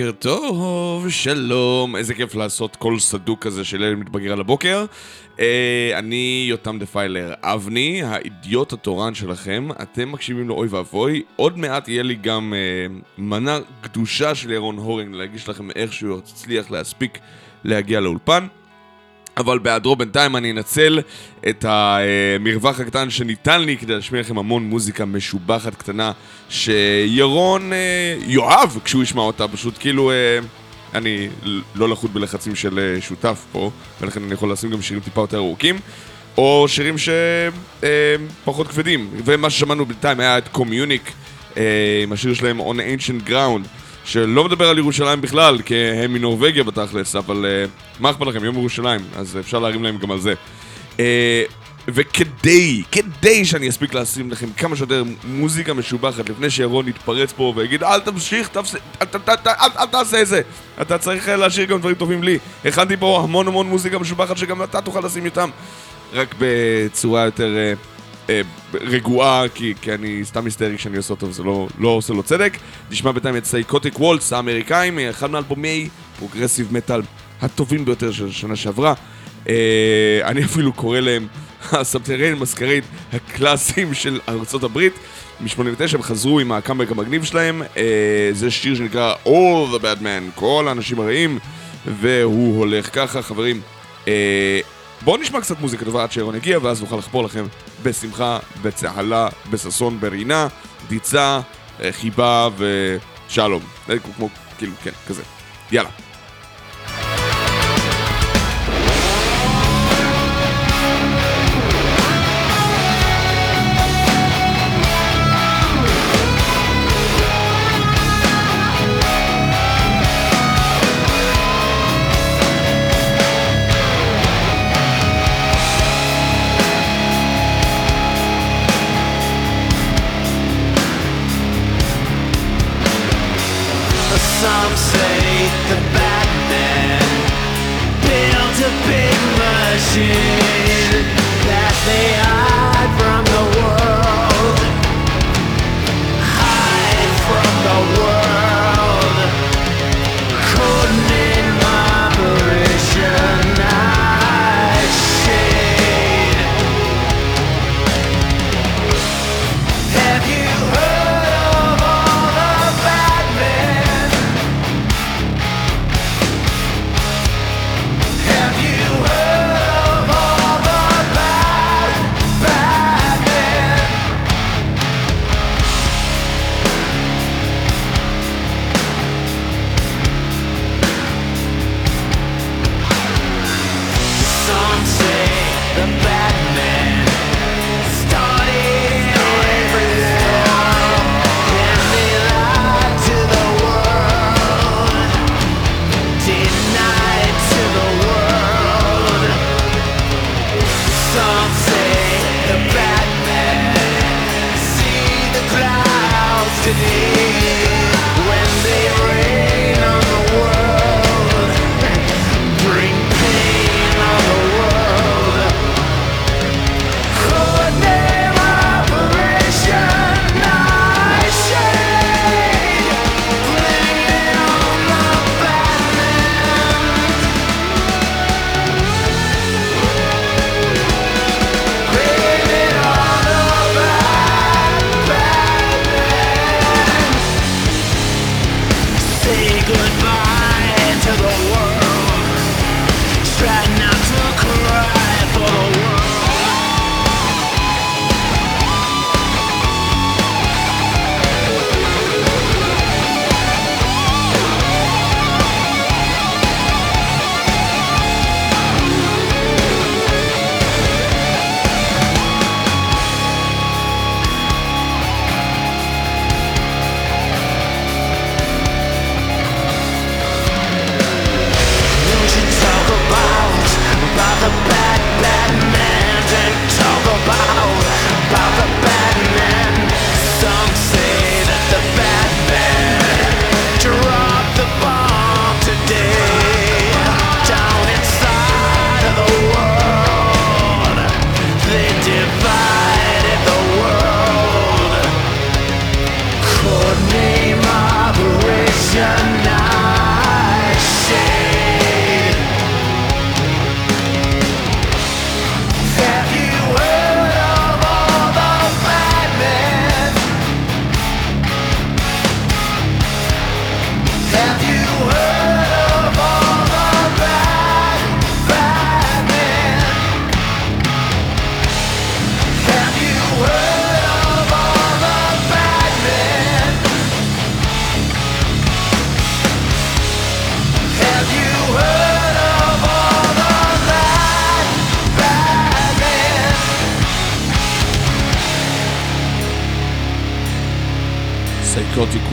בוקר טוב, שלום, איזה כיף לעשות קול סדוק כזה של ילד מתבגר על הבוקר. אה, אני יותם דפיילר אבני, האידיוט התורן שלכם, אתם מקשיבים לאוי ואבוי, עוד מעט יהיה לי גם אה, מנה קדושה של ירון הורינג להגיש לכם איך שהוא יצליח להספיק להגיע לאולפן. אבל בהיעדרו בינתיים אני אנצל את המרווח הקטן שניתן לי כדי להשמיע לכם המון מוזיקה משובחת קטנה שירון אה, יאהב כשהוא ישמע אותה, פשוט כאילו... אה, אני לא לחוט בלחצים של אה, שותף פה, ולכן אני יכול לשים גם שירים טיפה יותר ארוכים, או שירים שפחות אה, כבדים. ומה ששמענו בינתיים היה את קומיוניק, עם השיר שלהם On Ancient Ground. שלא מדבר על ירושלים בכלל, כי הם מנורבגיה בתכלס, אבל uh, מה אכפת לכם, יום ירושלים, אז אפשר להרים להם גם על זה. Uh, וכדי, כדי שאני אספיק לשים לכם כמה שיותר מוזיקה משובחת לפני שירון יתפרץ פה ויגיד אל תמשיך, תפס... אל, תעשה את זה. אתה צריך להשאיר גם דברים טובים לי. הכנתי פה המון המון מוזיקה משובחת שגם אתה תוכל לשים איתם. רק בצורה יותר אה, רגועה, כי, כי אני סתם היסטרי כשאני עושה אותו וזה לא, לא עושה לו צדק. נשמע בינתיים את Psychotic Waltz האמריקאים, אחד מאלבומי progressive metal הטובים ביותר של השנה שעברה. אה, אני אפילו קורא להם ה Subterranean Masquerade הקלאסיים של ארצות הברית. מ-89 הם חזרו עם הקאמבק המגניב שלהם, אה, זה שיר שנקרא All the Bad Men, כל האנשים הרעים, והוא הולך ככה, חברים. אה, בואו נשמע קצת מוזיקה טובה עד שירון יגיע, ואז נוכל לחפור לכם בשמחה, בצהלה, בששון, ברינה, דיצה, אה, חיבה ושלום. כמו, כאילו, כן, כזה. יאללה.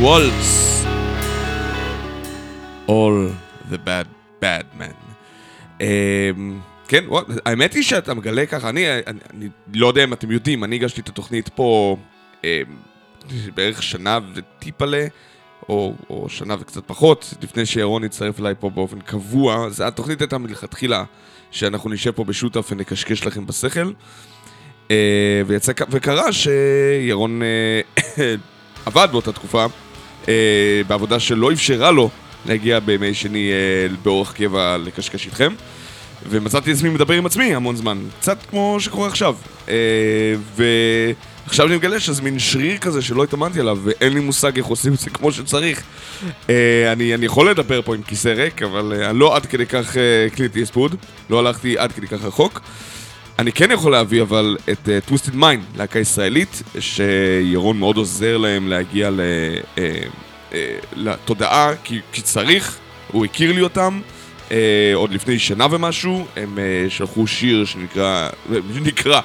וולס. All the bad bad men. Um, כן, וואט, האמת היא שאתה מגלה ככה, אני, אני, אני לא יודע אם אתם יודעים, אני הגשתי את התוכנית פה um, בערך שנה וטיפלה, או, או שנה וקצת פחות, לפני שירון יצטרף אליי פה באופן קבוע. זה, התוכנית הייתה מלכתחילה שאנחנו נשב פה בשותף ונקשקש לכם בשכל. Uh, ויצא, וקרה שירון uh, עבד באותה תקופה, בעבודה שלא אפשרה לו להגיע בימי שני uh, באורח קבע לקשקש איתכם. ומצאתי עצמי מדבר עם עצמי המון זמן, קצת כמו שקורה עכשיו. Uh, ועכשיו אני מגלה שזה מין שריר כזה שלא התאמנתי עליו, ואין לי מושג איך עושים את זה כמו שצריך. אני, אני יכול לדבר פה עם כיסא ריק, אבל לא עד כדי כך uh, קליט איספוד, לא הלכתי עד כדי כך רחוק. אני כן יכול להביא אבל את uh, Twisted Mind, להקה ישראלית, שירון מאוד עוזר להם להגיע ל, uh, uh, לתודעה, כי, כי צריך, הוא הכיר לי אותם. uh, עוד לפני שנה ומשהו, הם uh, שלחו שיר שנקרא, נקרא,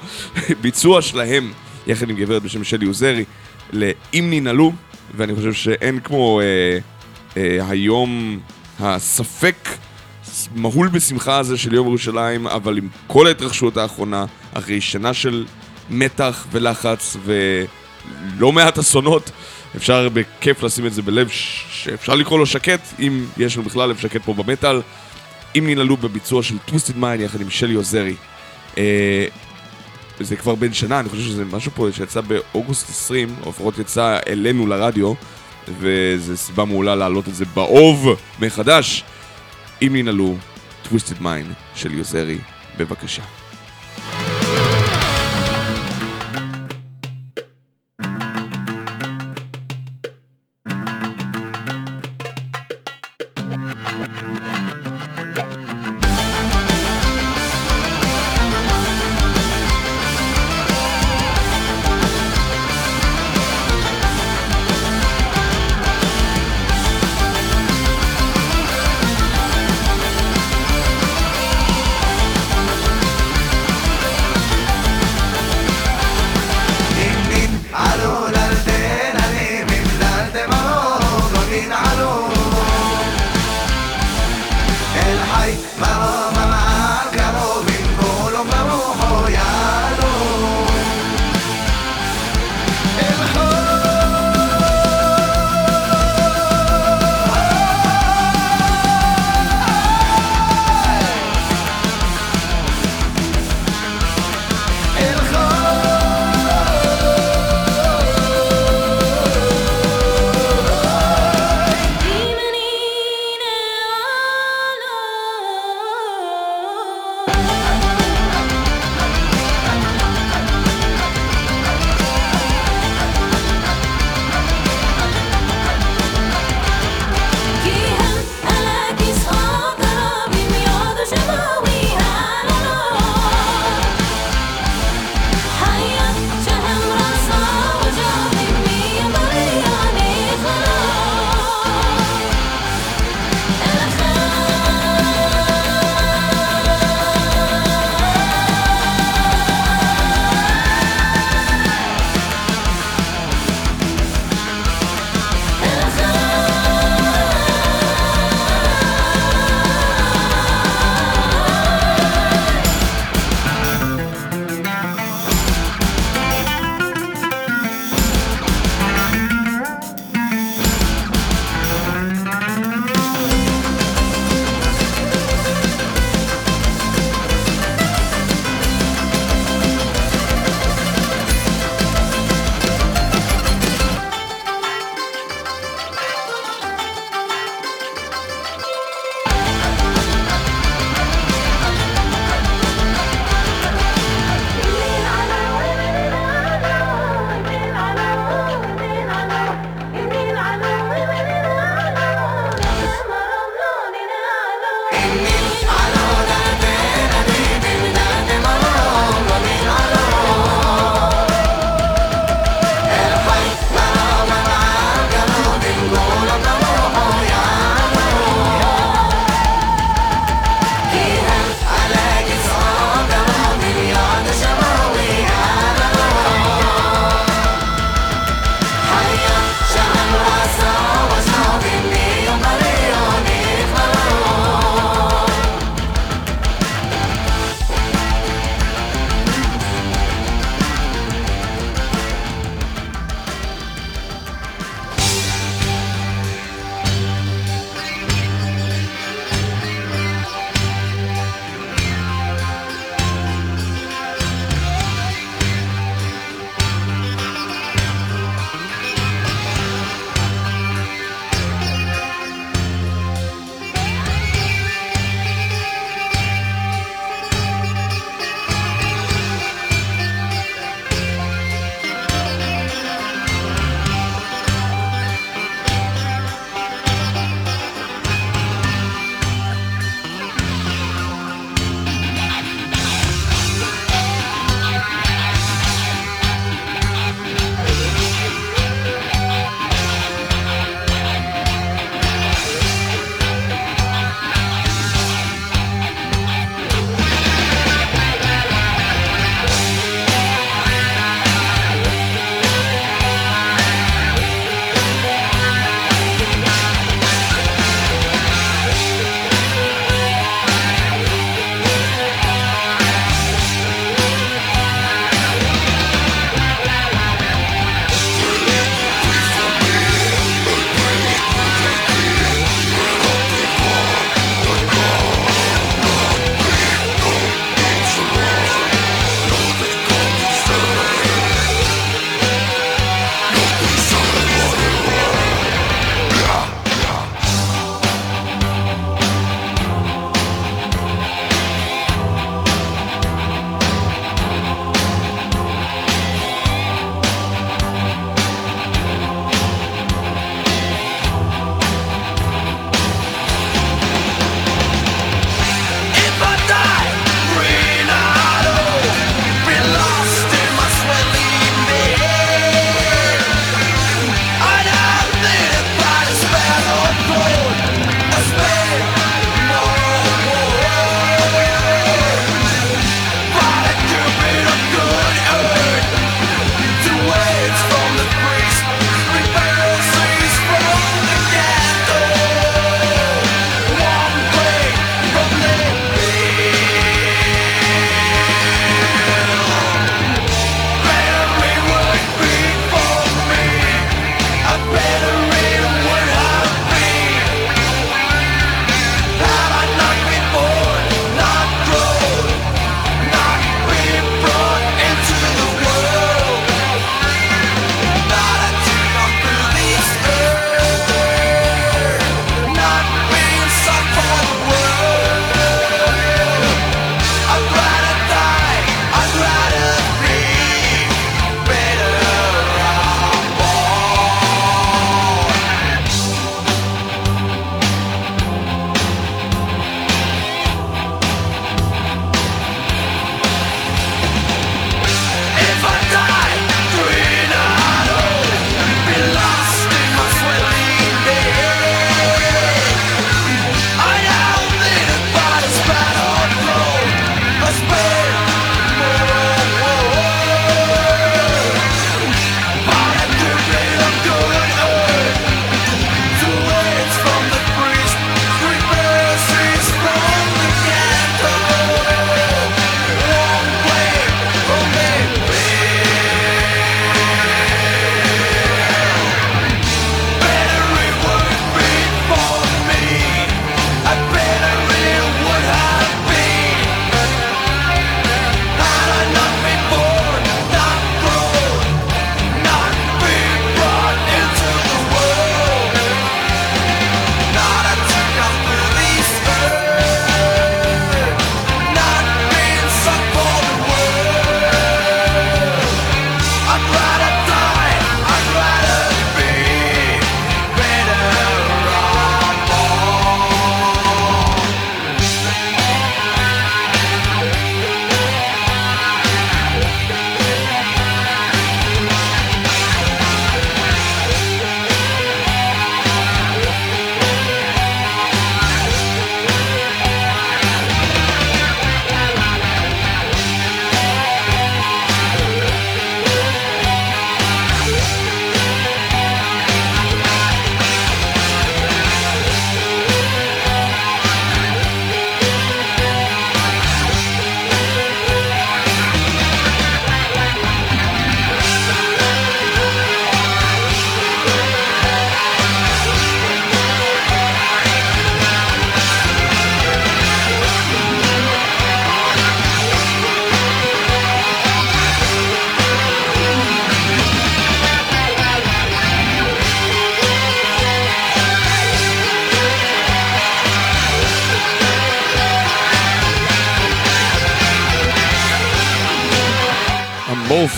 ביצוע שלהם, יחד עם גברת בשם שלי עוזרי, ל"אם ננעלו", ואני חושב שאין כמו uh, uh, היום הספק מהול בשמחה הזה של יום ירושלים, אבל עם כל ההתרחשויות האחרונה, אחרי שנה של מתח ולחץ ולא מעט אסונות, אפשר בכיף לשים את זה בלב שאפשר לקרוא לו שקט, אם יש לנו בכלל לב שקט פה במטאל. אם ננעלו בביצוע של טוויסטד מיין יחד עם שלי עוזרי. אה, זה כבר בין שנה, אני חושב שזה משהו פה שיצא באוגוסט 20, או לפחות יצא אלינו לרדיו, וזו סיבה מעולה להעלות את זה באוב מחדש. אם ננעלו, טוויסטד מיין של יוזרי, בבקשה.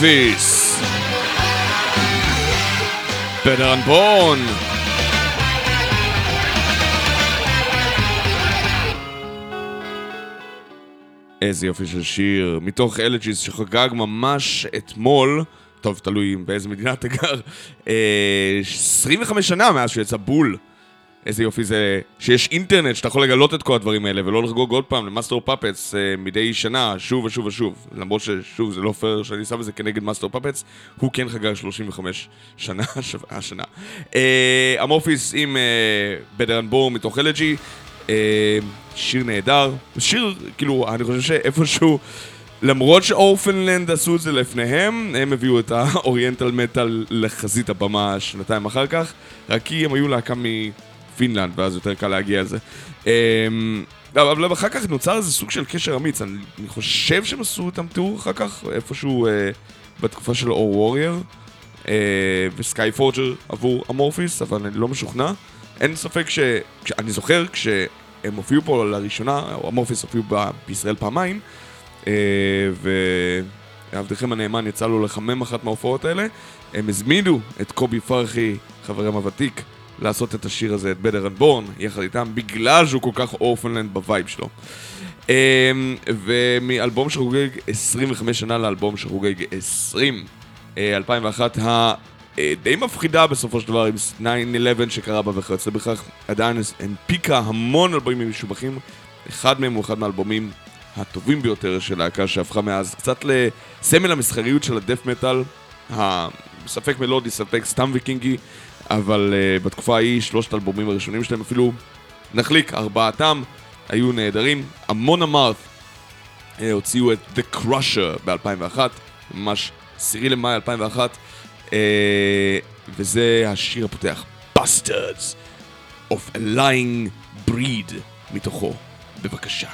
Amorphis. Better Unborn. איזה יופי של שיר, מתוך Elegy שחגג ממש אתמול, טוב, תלוי באיזה מדינה אתה גר, אה, 25 שנה מאז שיצא בול. איזה יופי זה שיש אינטרנט שאתה יכול לגלות את כל הדברים האלה ולא לחגוג עוד פעם ל Master of Puppets אה, מדי שנה שוב ושוב ושוב. למרות ששוב זה לא פייר שאני שם את זה כנגד Master of Puppets הוא כן חגג 35 שנה השנה. אה, Amorphis עם Better Unborn מתוך Elegy אה, שיר נהדר. שיר כאילו אני חושב שאיפשהו למרות ש Orphaned Land עשו את זה לפניהם, הם הביאו את ה oriental metal לחזית הבמה שנתיים אחר כך, רק כי הם היו להקה פינלנד, ואז יותר קל להגיע לזה. אמ, אבל אחר כך נוצר איזה סוג של קשר אמיץ, אני, חושב שהם עשו איתם tour אחר כך, איפשהו אה, בתקופה של אור וורייר אה, ו Skyforger עבור Amorphis, אבל אני לא משוכנע. אין ספק ש... אני זוכר כשהם הופיעו פה לראשונה, או Amorphis הופיעו. בישראל פעמיים, אה, ועבדכם הנאמן יצא לו לחמם אחת מההופעות האלה, הם הזמינו את קובי פרחי, חברם הוותיק, לעשות את השיר הזה, את Better Unborn, יחד איתם, בגלל שהוא כל כך Orphaned Land ב vibe שלו. אמ, ומאלבום שחוגג 25 שנה לאלבום שחוגג 20, 2001, הדי מפחידה בסופו של דבר עם 9-11 שקרה בה וכיוצא בכך, עדיין הנפיקה המון אלבומים משובחים, אחד מהם הוא אחד מהאלבומים הטובים ביותר של להקה שהפכה מאז קצת לסמל המסחריות של הדף מטאל, ספק מלודי, ספק סתם ויקינגי, אבל uh, בתקופה ההיא שלושת האלבומים הראשונים שלהם אפילו נחליק, ארבעתם היו נהדרים. המון אמרת uh, הוציאו את The Crusher ב-2001, ממש 10 למאי 2001, uh, וזה השיר הפותח, Bastards of a Lying Breed מתוכו. בבקשה.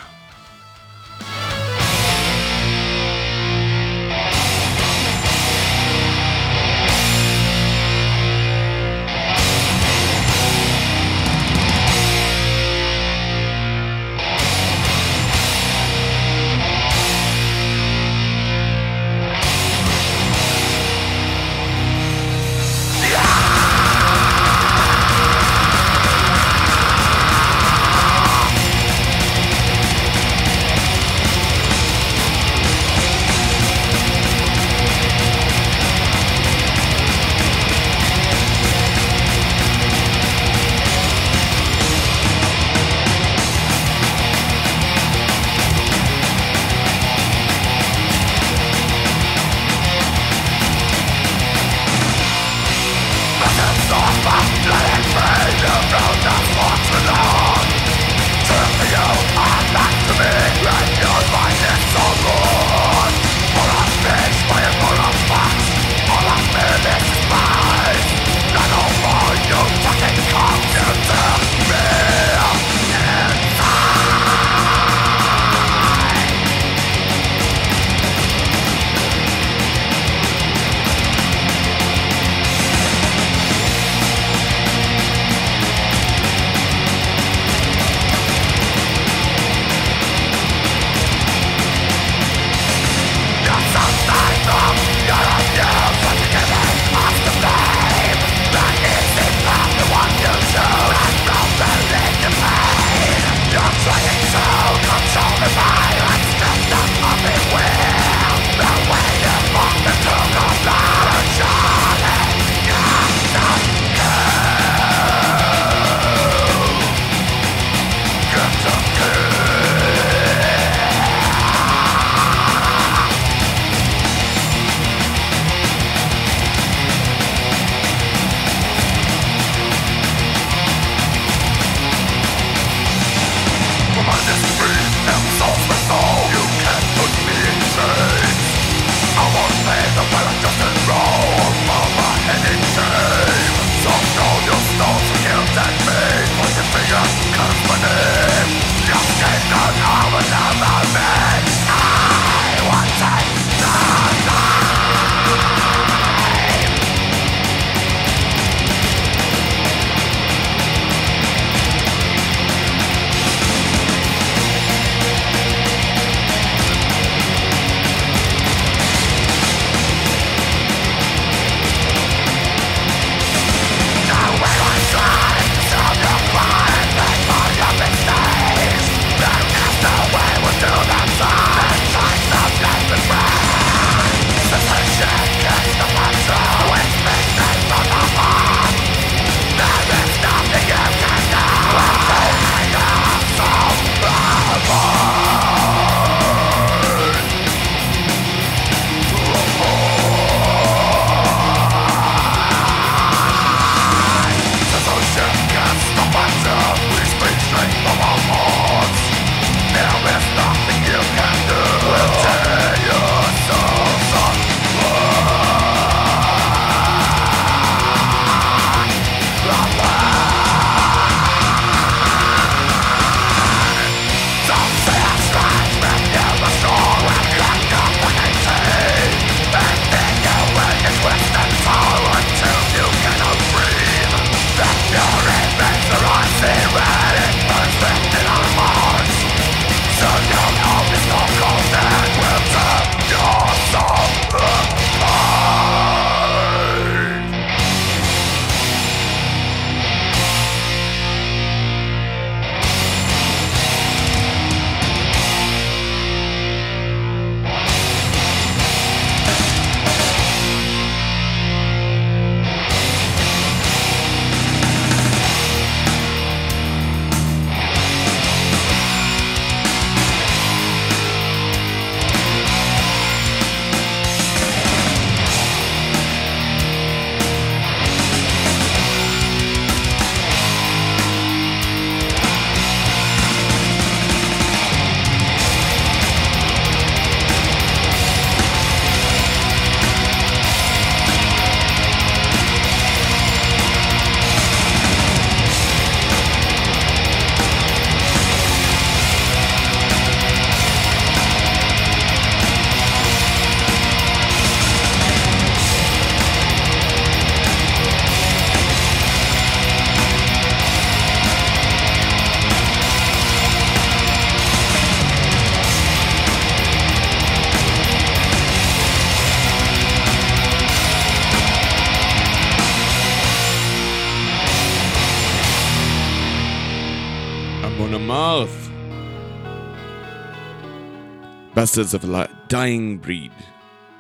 Bastards of a Dying Breed.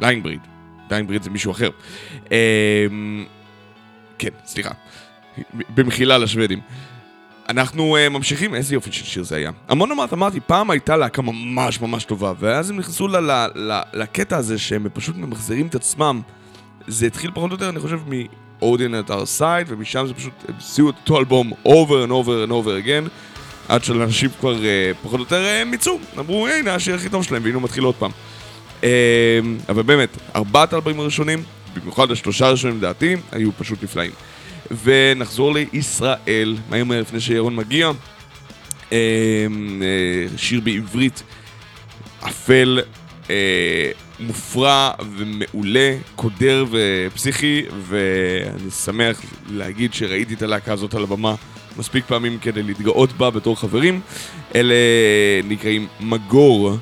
Dying Breed. Dying Breed זה מישהו אחר. אמ, כן, סליחה. במחילה לשוודים. אנחנו uh, ממשיכים, איזה יופי של שיר זה היה. המון אמרת, אמרתי, פעם הייתה להקה ממש ממש טובה, ואז הם נכנסו ל- ל- ל- לקטע הזה שהם פשוט ממחזרים את עצמם. זה התחיל פחות או יותר, אני חושב, מ-Odin at our side, ומשם זה פשוט, הם עשו את אותו אלבום over and over and over again, עד שאנשים כבר uh, פחות או יותר מיצו, אמרו, הנה השיר הכי טוב שלהם, והנה הוא מתחיל עוד פעם. Uh, אבל באמת, ארבעת האלבומים הראשונים, במיוחד השלושה הראשונים לדעתי, היו פשוט נפלאים. ונחזור לישראל, מהר מהר לפני שירון מגיע. אה, אה, שיר בעברית אפל, אה, מופרע ומעולה, קודר ופסיכי, ואני שמח להגיד שראיתי את הלהקה הזאת על הבמה מספיק פעמים כדי להתגאות בה בתור חברים. אלה נקראים מגור.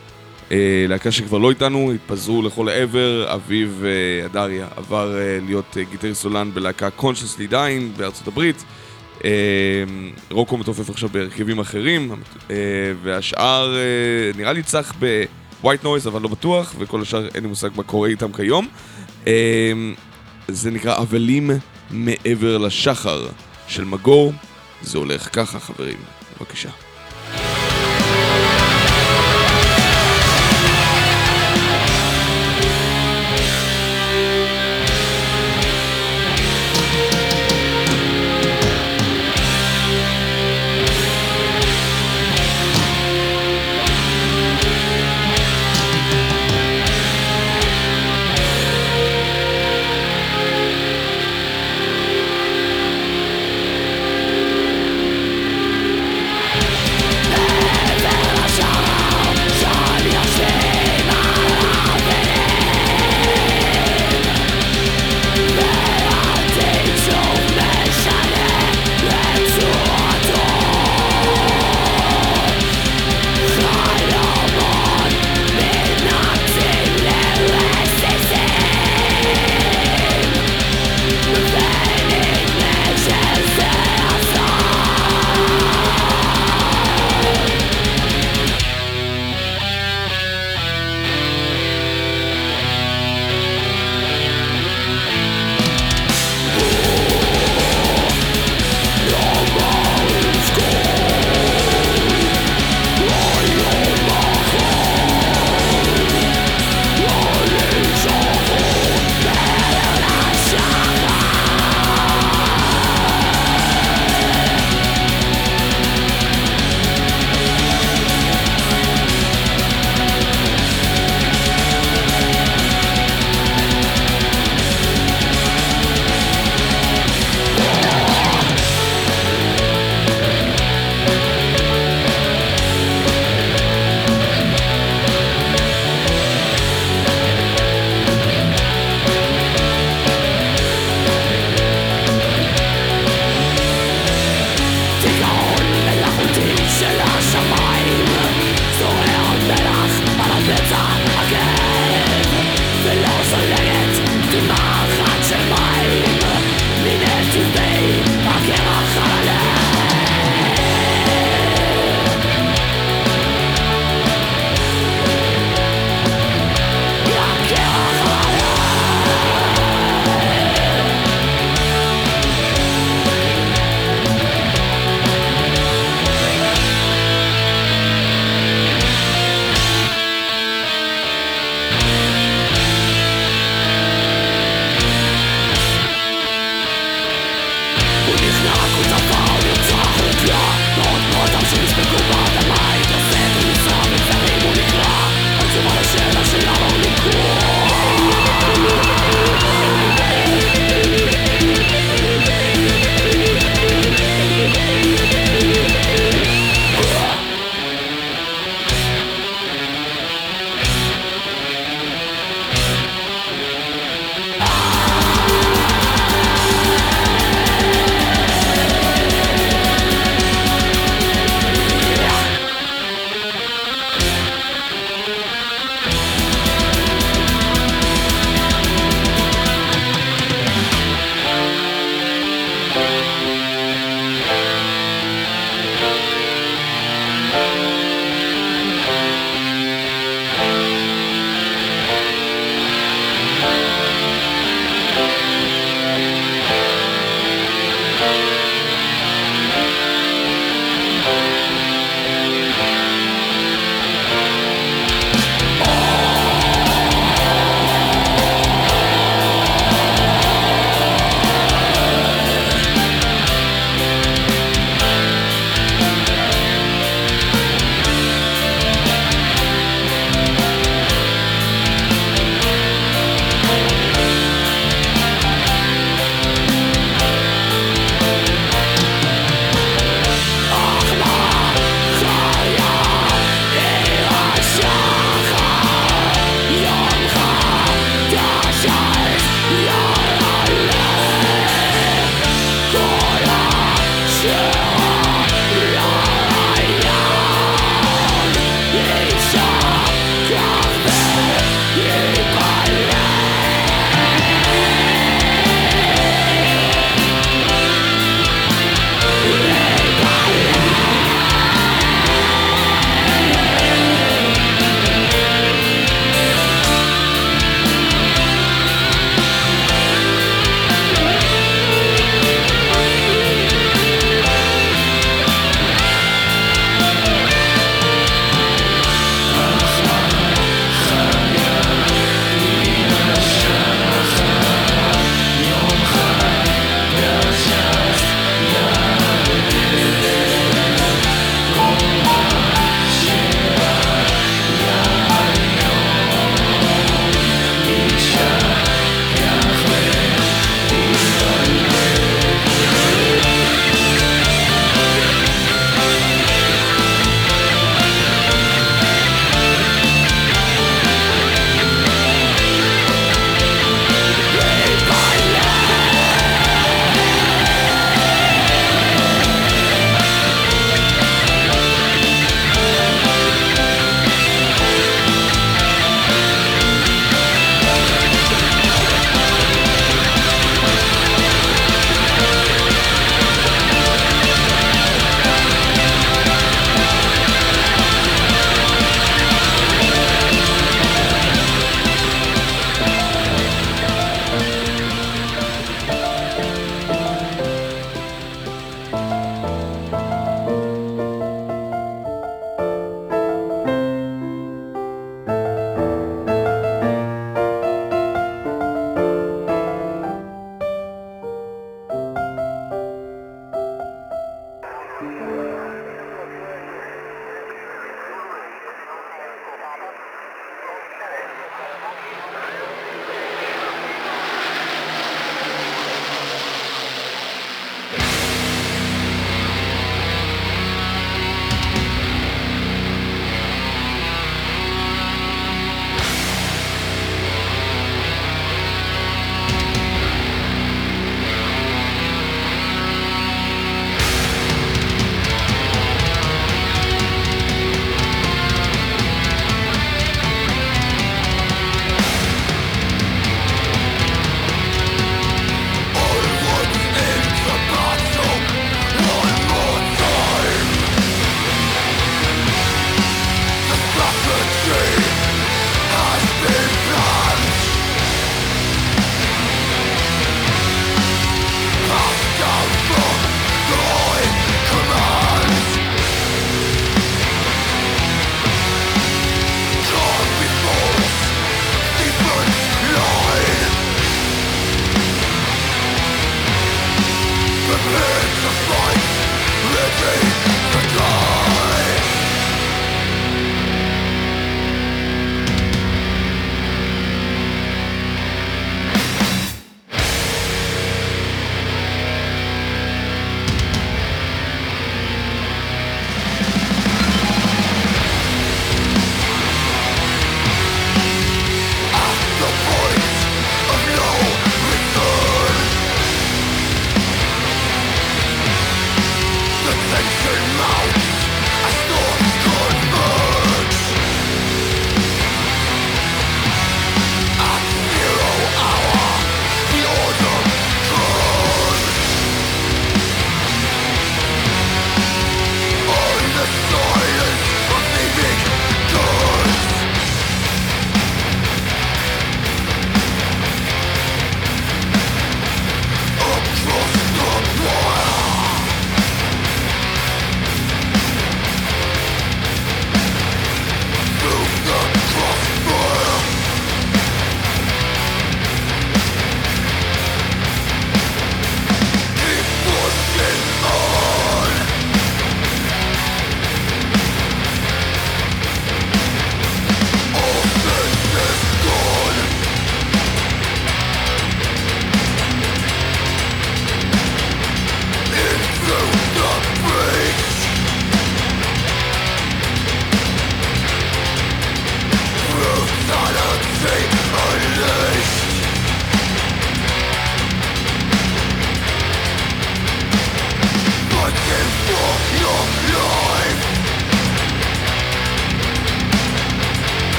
אה, להקה שכבר לא איתנו, התפזרו לכל העבר, אביב אה, אדריה עבר אה, להיות אה, גיטריסט סולן בלהקה Consciously Dying בארצות הברית. אה, רוקו מתופף עכשיו בהרכבים אחרים, אה, והשאר אה, נראה לי צח בווייט נויז אבל לא בטוח, וכל השאר אין לי מושג מה קורה איתם כיום. אה, זה נקרא אבלים מעבר לשחר של מגור, זה הולך ככה חברים, בבקשה.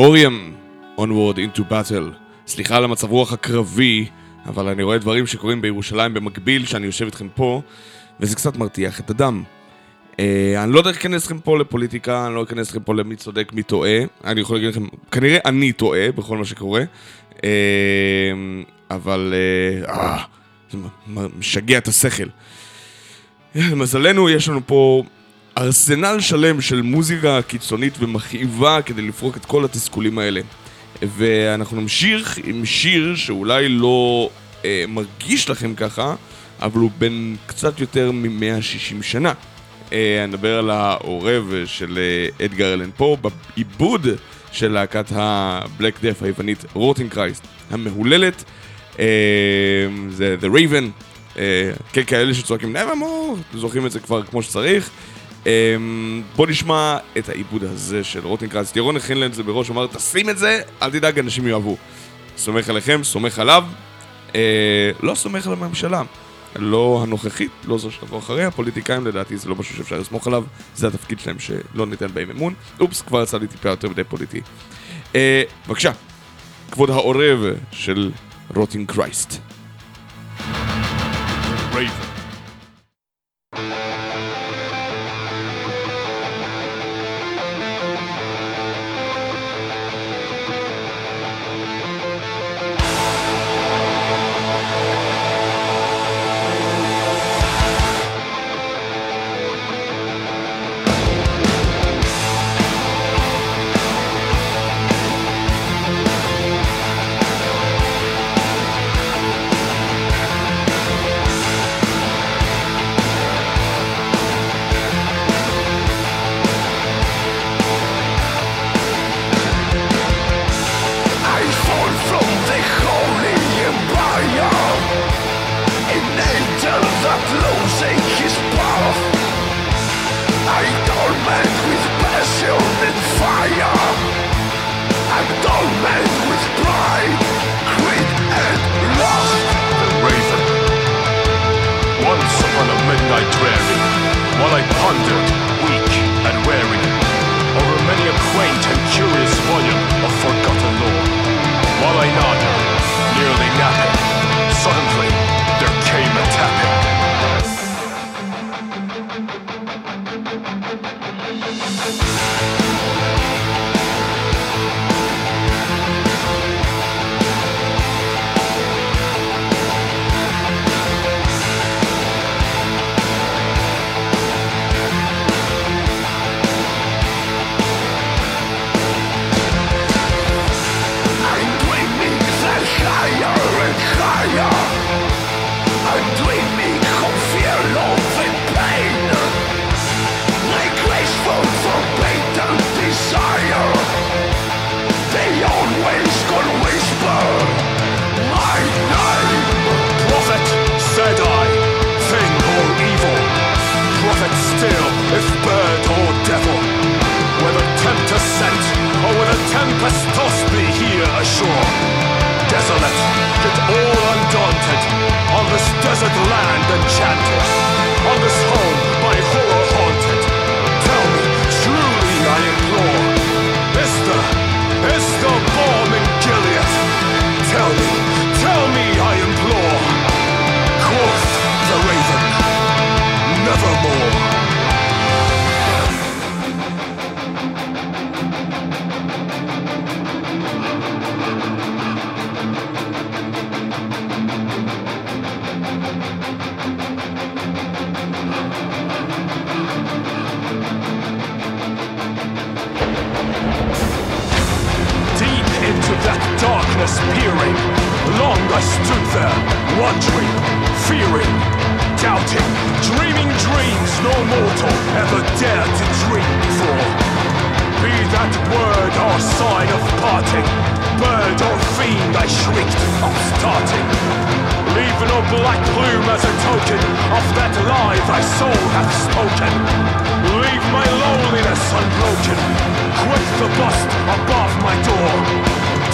ממוריאם, onward into battle. סליחה על המצב רוח הקרבי, אבל אני רואה דברים שקורים בירושלים במקביל שאני יושב איתכם פה, וזה קצת מרתיח את הדם. Uh, אני לא יודע איך להיכנס לכם פה לפוליטיקה, אני לא אכנס לכם פה למי צודק, מי טועה. אני יכול להגיד לכם, כנראה אני טועה בכל מה שקורה. Uh, אבל... Uh, uh, זה משגע את השכל. למזלנו, יש לנו פה ארסנל שלם של מוזיקה קיצונית ומכאיבה כדי לפרוק את כל התסכולים האלה. ואנחנו נמשיך עם שיר שאולי לא אה, מרגיש לכם ככה, אבל הוא בן קצת יותר מ-160 שנה. אה, אני מדבר על העורב של אה, אדגר אלן פה, בעיבוד של להקת הבלק דף היוונית רוטינג קרייסט המהוללת. אה, זה The Raven, אה, כן, כאלה שצועקים Nevermore, זוכרים את זה כבר כמו שצריך. אמ, בוא נשמע את העיבוד הזה של רוטינקרסט. ירון הכין להם את זה בראש, אמר, תשים את זה, אל תדאג, אנשים יאהבו. סומך עליכם, סומך עליו. אה, לא סומך על הממשלה. לא הנוכחית, לא זו שתבוא אחריה, הפוליטיקאים לדעתי זה לא משהו שאפשר לסמוך עליו, זה התפקיד שלהם שלא ניתן בהם אמון. אופס, כבר יצא לי טיפה יותר מדי פוליטי. אה, בבקשה, כבוד העורב של רוטינג קרייסט. Raven. shore. Desolate, yet all undaunted, on this desert land enchanted, on this home by horror haunted. Tell me, truly I implore, is there, is there balm in Gilead? Tell me, tell me I implore. Quoth the raven, nevermore. black plume as a token of that lie thy soul hath spoken. Leave my loneliness unbroken, quit the bust above my door,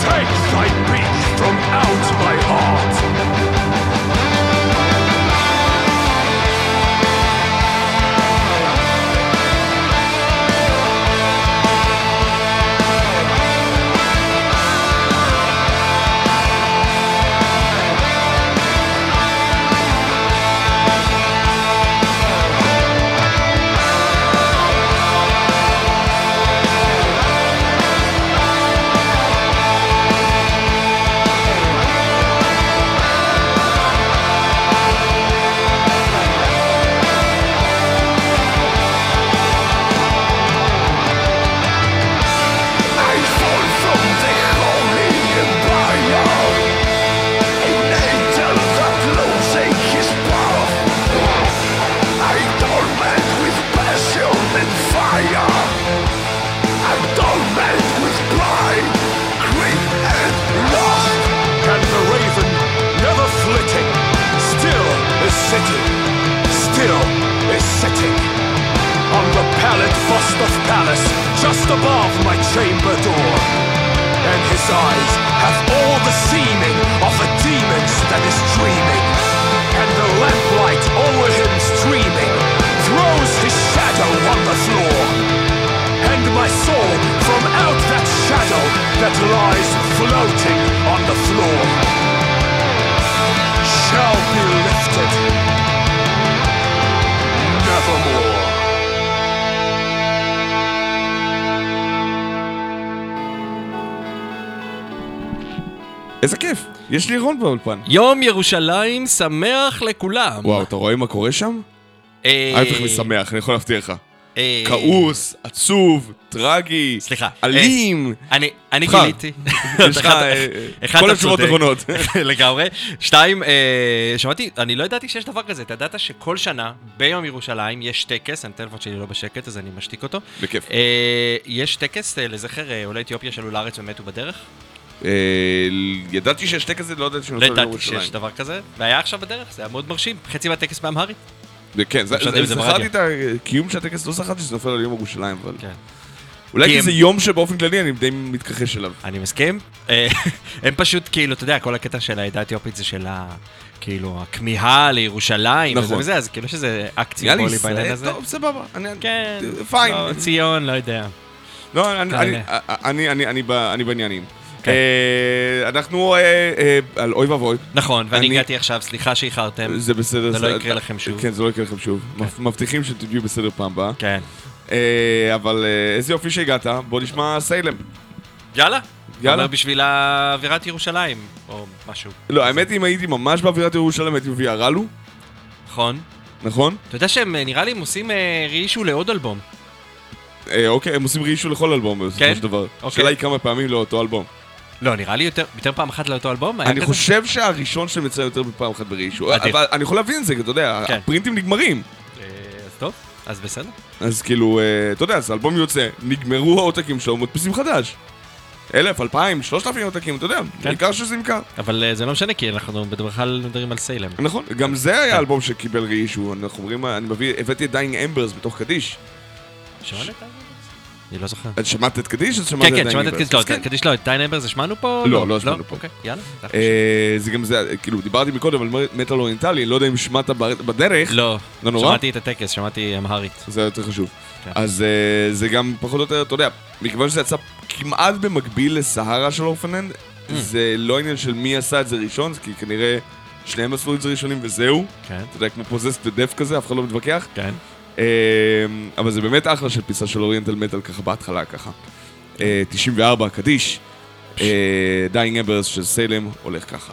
take thy beak from out my heart. Of palace just above my chamber door. And his eyes have all the seeming of a demon's that is dreaming. And the lamplight over him streaming throws his shadow on the floor. And my soul from out that shadow that lies floating on the floor shall be lifted nevermore. יש לי רון באולפן. יום ירושלים שמח לכולם. וואו, אתה רואה מה קורה שם? אה, ההפך משמח, אני יכול להבטיח לך. אה, כעוס, עצוב, טרגי, סליחה, אלים. אני. גיליתי. יש לך אה, כל התשובות. נכונות. לגמרי. שתיים, אה, שמעתי, אני לא ידעתי שיש דבר כזה. אתה ידעת שכל שנה, ביום ירושלים, יש טקס, הטלפון שלי לא בשקט, אז אני משתיק אותו. בכיף. אה, יש טקס אה, לזכר אה, עולי אתיופיה שעלו לארץ ומתו בדרך? אה, ידעתי שיש טקס כזה, לא ידעתי לא שנופל ידעתי בירושלים. שיש דבר כזה, והיה עכשיו בדרך, זה היה מאוד מרשים. חצי מהטקס באמהרית. כן, זכרתי. את הקיום של הטקס, לא זכרתי שזה נופל על יום ירושלים, אבל... כן. אולי כי זה יום שבאופן כללי אני די מתכחש אליו. אני מסכים. אה, הם פשוט, כאילו, אתה יודע, כל הקטע של העדה האתיופית זה של ה... כאילו, הכמיהה לירושלים, נכון. וזה, אז כאילו יש איזה אקט סימבולי בעניין הזה. טוב, סבבה. אני- כן, פיין. לא, ציון, לא יודע. לא, אני- אני בעניינים. כן. אה, אנחנו אה, אה, על אוי ואבוי. נכון, ואני אני- הגעתי עכשיו, סליחה שאיחרתם. זה בסדר. זה לא יקרה לכם שוב. כן, זה לא יקרה לכם שוב. מבטיחים מבטיחים שתהיו בסדר פעם הבאה. כן. אבל איזה יופי שהגעת, בוא נשמע סיילם. יאללה. יאללה. אומר בשביל אווירת ירושלים, או משהו. לא, האמת אם הייתי ממש באווירת ירושלים הייתי מביא הרלו, נכון. נכון? אתה יודע שהם, אה, נראה לי, הם עושים רישו לעוד אלבום. אוקיי, הם עושים רישו לכל אלבום בסופו כן? של דבר. אוקיי. השאלה היא כמה פעמים לאותו אלבום. לא, נראה לי יותר יותר פעם אחת לאותו אלבום. אני כזה? חושב שהראשון שלהם יצא יותר מפעם אחת. אדיר. אבל אני יכול להבין את זה, אתה יודע, כן. הפרינטים נגמרים. אה, אז טוב, אז בסדר. אז כאילו, אה, אתה יודע, אז האלבום יוצא, נגמרו העותקים שלו, מדפיסים חדש. אלף, אלפיים, שלושת אלפים עותקים, אתה יודע, כן. העיקר שזה נמכר. אבל אה, זה לא משנה, כי אנחנו בדרך כלל מדברים על סיילם. נכון, גם זה כן. היה אלבום שקיבל רישו, אנחנו אומרים, אני מביא, הבאתי את דיינג אמברס בתוך קדיש. שמעת את זה? אני לא זוכר. את שמעת את קדיש? או שמעת כן, את כן, Dying שמעת את? קדיש, לא, כן. קדיש לא, את דיין אמבר זה שמענו פה? לא, לא שמענו פה. אוקיי, יאללה. אה, זה גם זה, כאילו, דיברתי מקודם על מטאל אוריינטלי, לא יודע אם שמעת בדרך, לא, לא נורא? שמעתי את הטקס, שמעתי אמהרית. זה יותר חשוב. כן. אז אה, זה גם פחות או יותר, אתה יודע, מכיוון שזה יצא כמעט במקביל לסהרה של אורפננד, Mm. זה לא עניין של מי עשה את זה ראשון, כי כנראה שניהם עשו את זה ראשונים וזהו. כן, אתה יודע, כמו פוזסט ודף כזה, אף אחד לא מתווכח. כן. אה, אבל זה באמת אחלה של פיסה של אוריינטל מטאל ככה בהתחלה ככה. אה, 94, קדיש. דיינג אמברס של סיילם הולך ככה.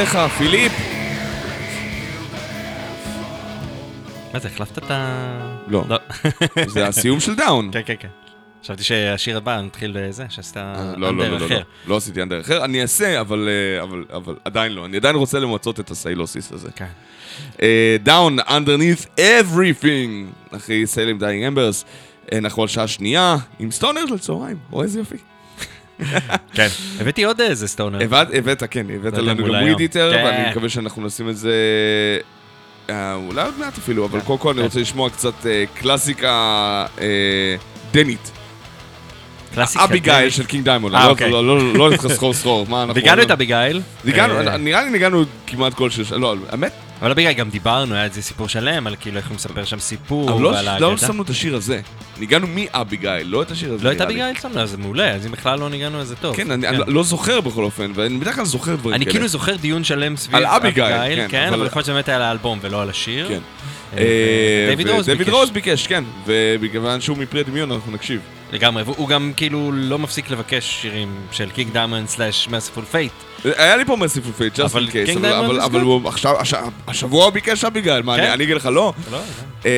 אליך, פיליפ. מה זה, החלפת את ה... לא. לא. זה הסיום של דאון. כן, כן, כן. חשבתי שהשיר הבא נתחיל בזה, שעשית אה, לא, אנדר לא, אחר. לא לא, לא, לא. לא עשיתי אנדר אחר, אני אעשה, אה, אבל עדיין לא. אני עדיין רוצה למצות את הסיילוסיס הזה. כן. אה, דאון, underneath everything, אחרי סיילים דיינג אמברס. אנחנו על שעה שנייה, עם סטונרס לצהריים. רואה איזה יופי. כן. הבאתי עוד איזה stoner. הבאת, כן, הבאת לא לנו גם. Weedeater, כן. ואני מקווה שאנחנו נשים את זה... אה, אולי עוד מעט אפילו, אבל קודם כל אני. רוצה לשמוע קצת אה, קלאסיקה אה, דנית. קלאסיקה. דנית. של King Diamond. אה, לא- אוקיי. לא- לא נתחיל סחור סחור, מה אנחנו... נגענו את אביגיל. נגענו, אה, נראה לי נגענו כמעט כל שש... לא, האמת, אבל אביגיל גם דיברנו, היה איזה סיפור שלם על כאילו איך הוא מספר שם סיפור. אבל לא- לא. שמנו את השיר הזה. נגענו באביגיל, לא את השיר הזה. לא את. אביגיל שמנו, אז זה מעולה, אז אם בכלל לא נגענו, אז זה טוב. כן, אני אני לא זוכר בכל אופן, ואני בדרך כלל זוכר דברים אני כאלה. כאילו זוכר דיון שלם סביב על אביגיל, כן, כן, אבל- יכול להיות שבאמת היה על האלבום ולא על השיר. כן. אה, דיוויד רוז דיוויד ביקש. רוז ביקש, כן. ובגלל שהוא מפרי דמיון אנחנו נקשיב. לגמרי, והוא גם כאילו לא מפסיק לבקש שירים של King Diamond slash Mercyful Fate. היה לי פה Mercyful Fate, just אבל in case, אבל-. הוא עכשיו, הש- השבוע הוא ביקש אביגיל, מה, כן. אני אגיד לך לא? לא, אה,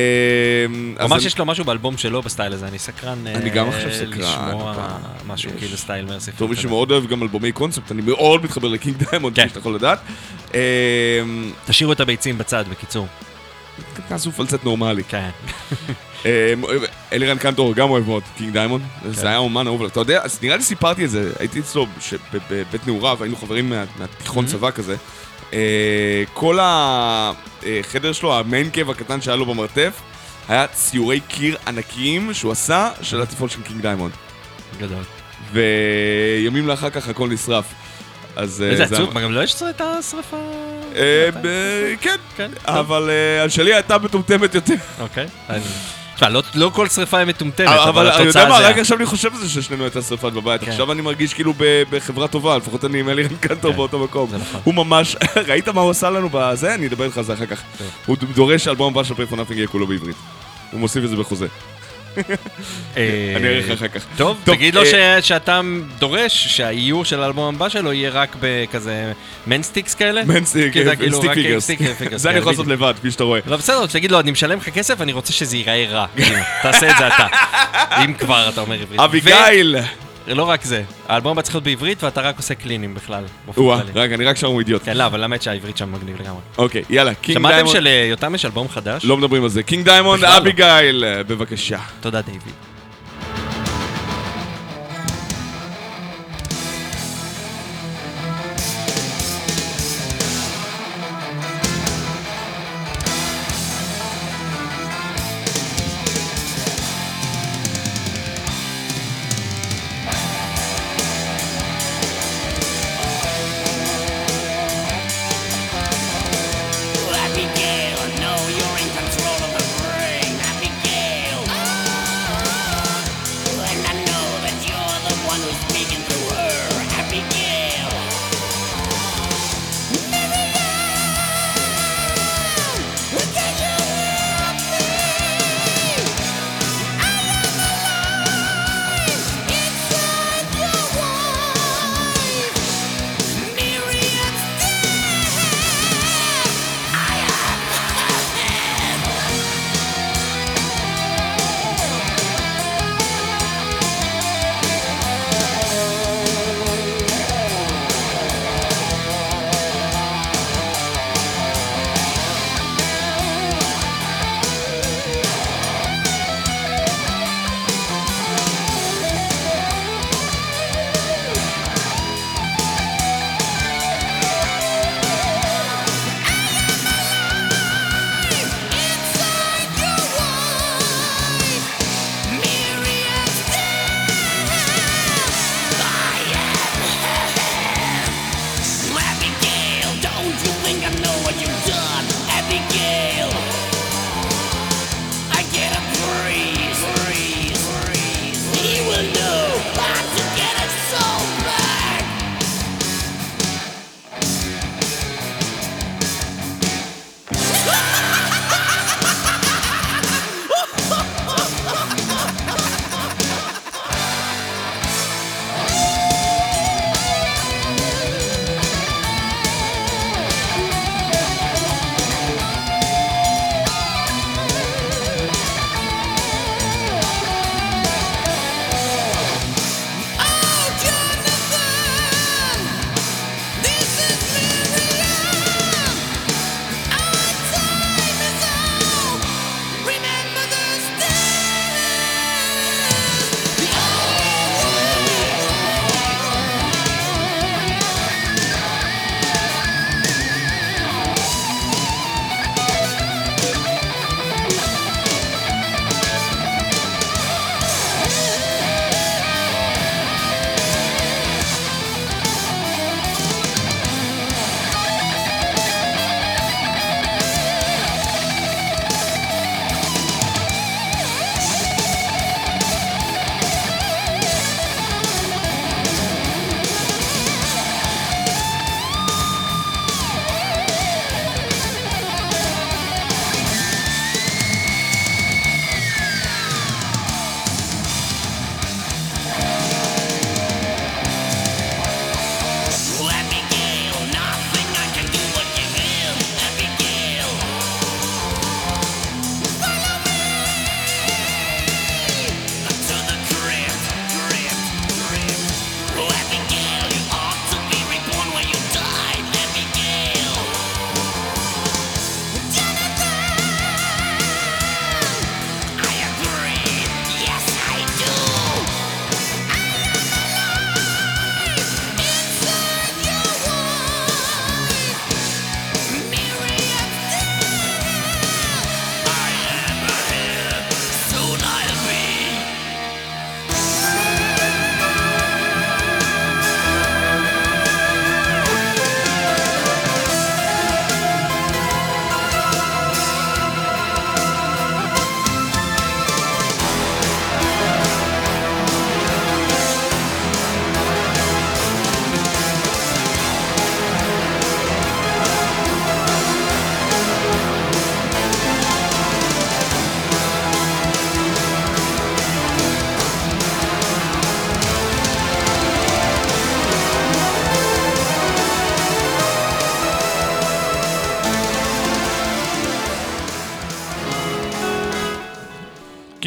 הוא אז אמר שיש לו משהו באלבום שלו בסטייל הזה, אני סקרן אני אה, גם עכשיו סקרן, לשמוע משהו. כאילו סטייל Mercyful. בתור מי שמאוד אוהב גם אלבומי קונספט, אני מאוד מתחבר ל King Diamond, כן. כפי שאתה יכול לדעת. אה, תשאירו את הביצים בצד, בקיצור. תעשו פלצט נורמלי. כן. אה, אלירן קנטור גם אוהב מאוד King Diamond, כן. זה היה אומן אהוב. אתה יודע, נראה לי סיפרתי את זה, הייתי אצלו בבית נעוריו, היינו חברים מה- מהתיכון Mhm. צבא כזה. אה, כל החדר שלו, המיין קאב הקטן שהיה לו במרתף, היה ציורי קיר ענקיים שהוא עשה של התיכון של קינג דיימונד. גדול. וימים לאחר כך הכל נשרף. אז... אה, איזה זה עצוב, גם לא יש את השרפה? אה, כן, כן. אבל אה, שלי הייתה מטומטמת יותר. אוקיי. תשמע, לא- לא כל שרפה היא מטומטמת, אבל אבל אני יודע התוצאה מה, זה... רק עכשיו אני חושב על זה ששנינו הייתה שרפת בבית. כן. עכשיו אני מרגיש כאילו ב- בחברה טובה, לפחות אני עם אלירן קנטור כן, באותו מקום. זה נכון. הוא ממש, ראית מה הוא עשה לנו בזה? אני אדבר איתך על זה אחר כך. טוב. הוא דורש שהאלבום הבא של פייפון אפינג יהיה כולו בעברית. הוא מוסיף את זה בחוזה. אה, אני אראה לך אחר כך. טוב, תגיד לו אה, שאתה דורש שהאיור של האלבום הבא שלו יהיה רק בכזה man sticks כאלה? man stick, זה כאילו figures. זה אני כן, יכול לעשות. לבד, כפי שאתה רואה. לא בסדר, תגיד לו, אני משלם לך כסף, אני רוצה שזה ייראה רע. כאילו, תעשה את זה אתה. אם כבר אתה אומר עברית. אביגיל! ולא רק זה, האלבום צריך להיות בעברית ואתה רק עושה clean ים בכלל. וואה. רגע, אני רק שר הוא אידיוט. כן, לא, אבל האמת שהעברית שם מגניב לגמרי. אוקיי, יאללה, King שמעתם Diamond. שליותם יש אלבום חדש? לא מדברים על זה. King Diamond, לא. אביגיל, בבקשה. תודה, דיוויד.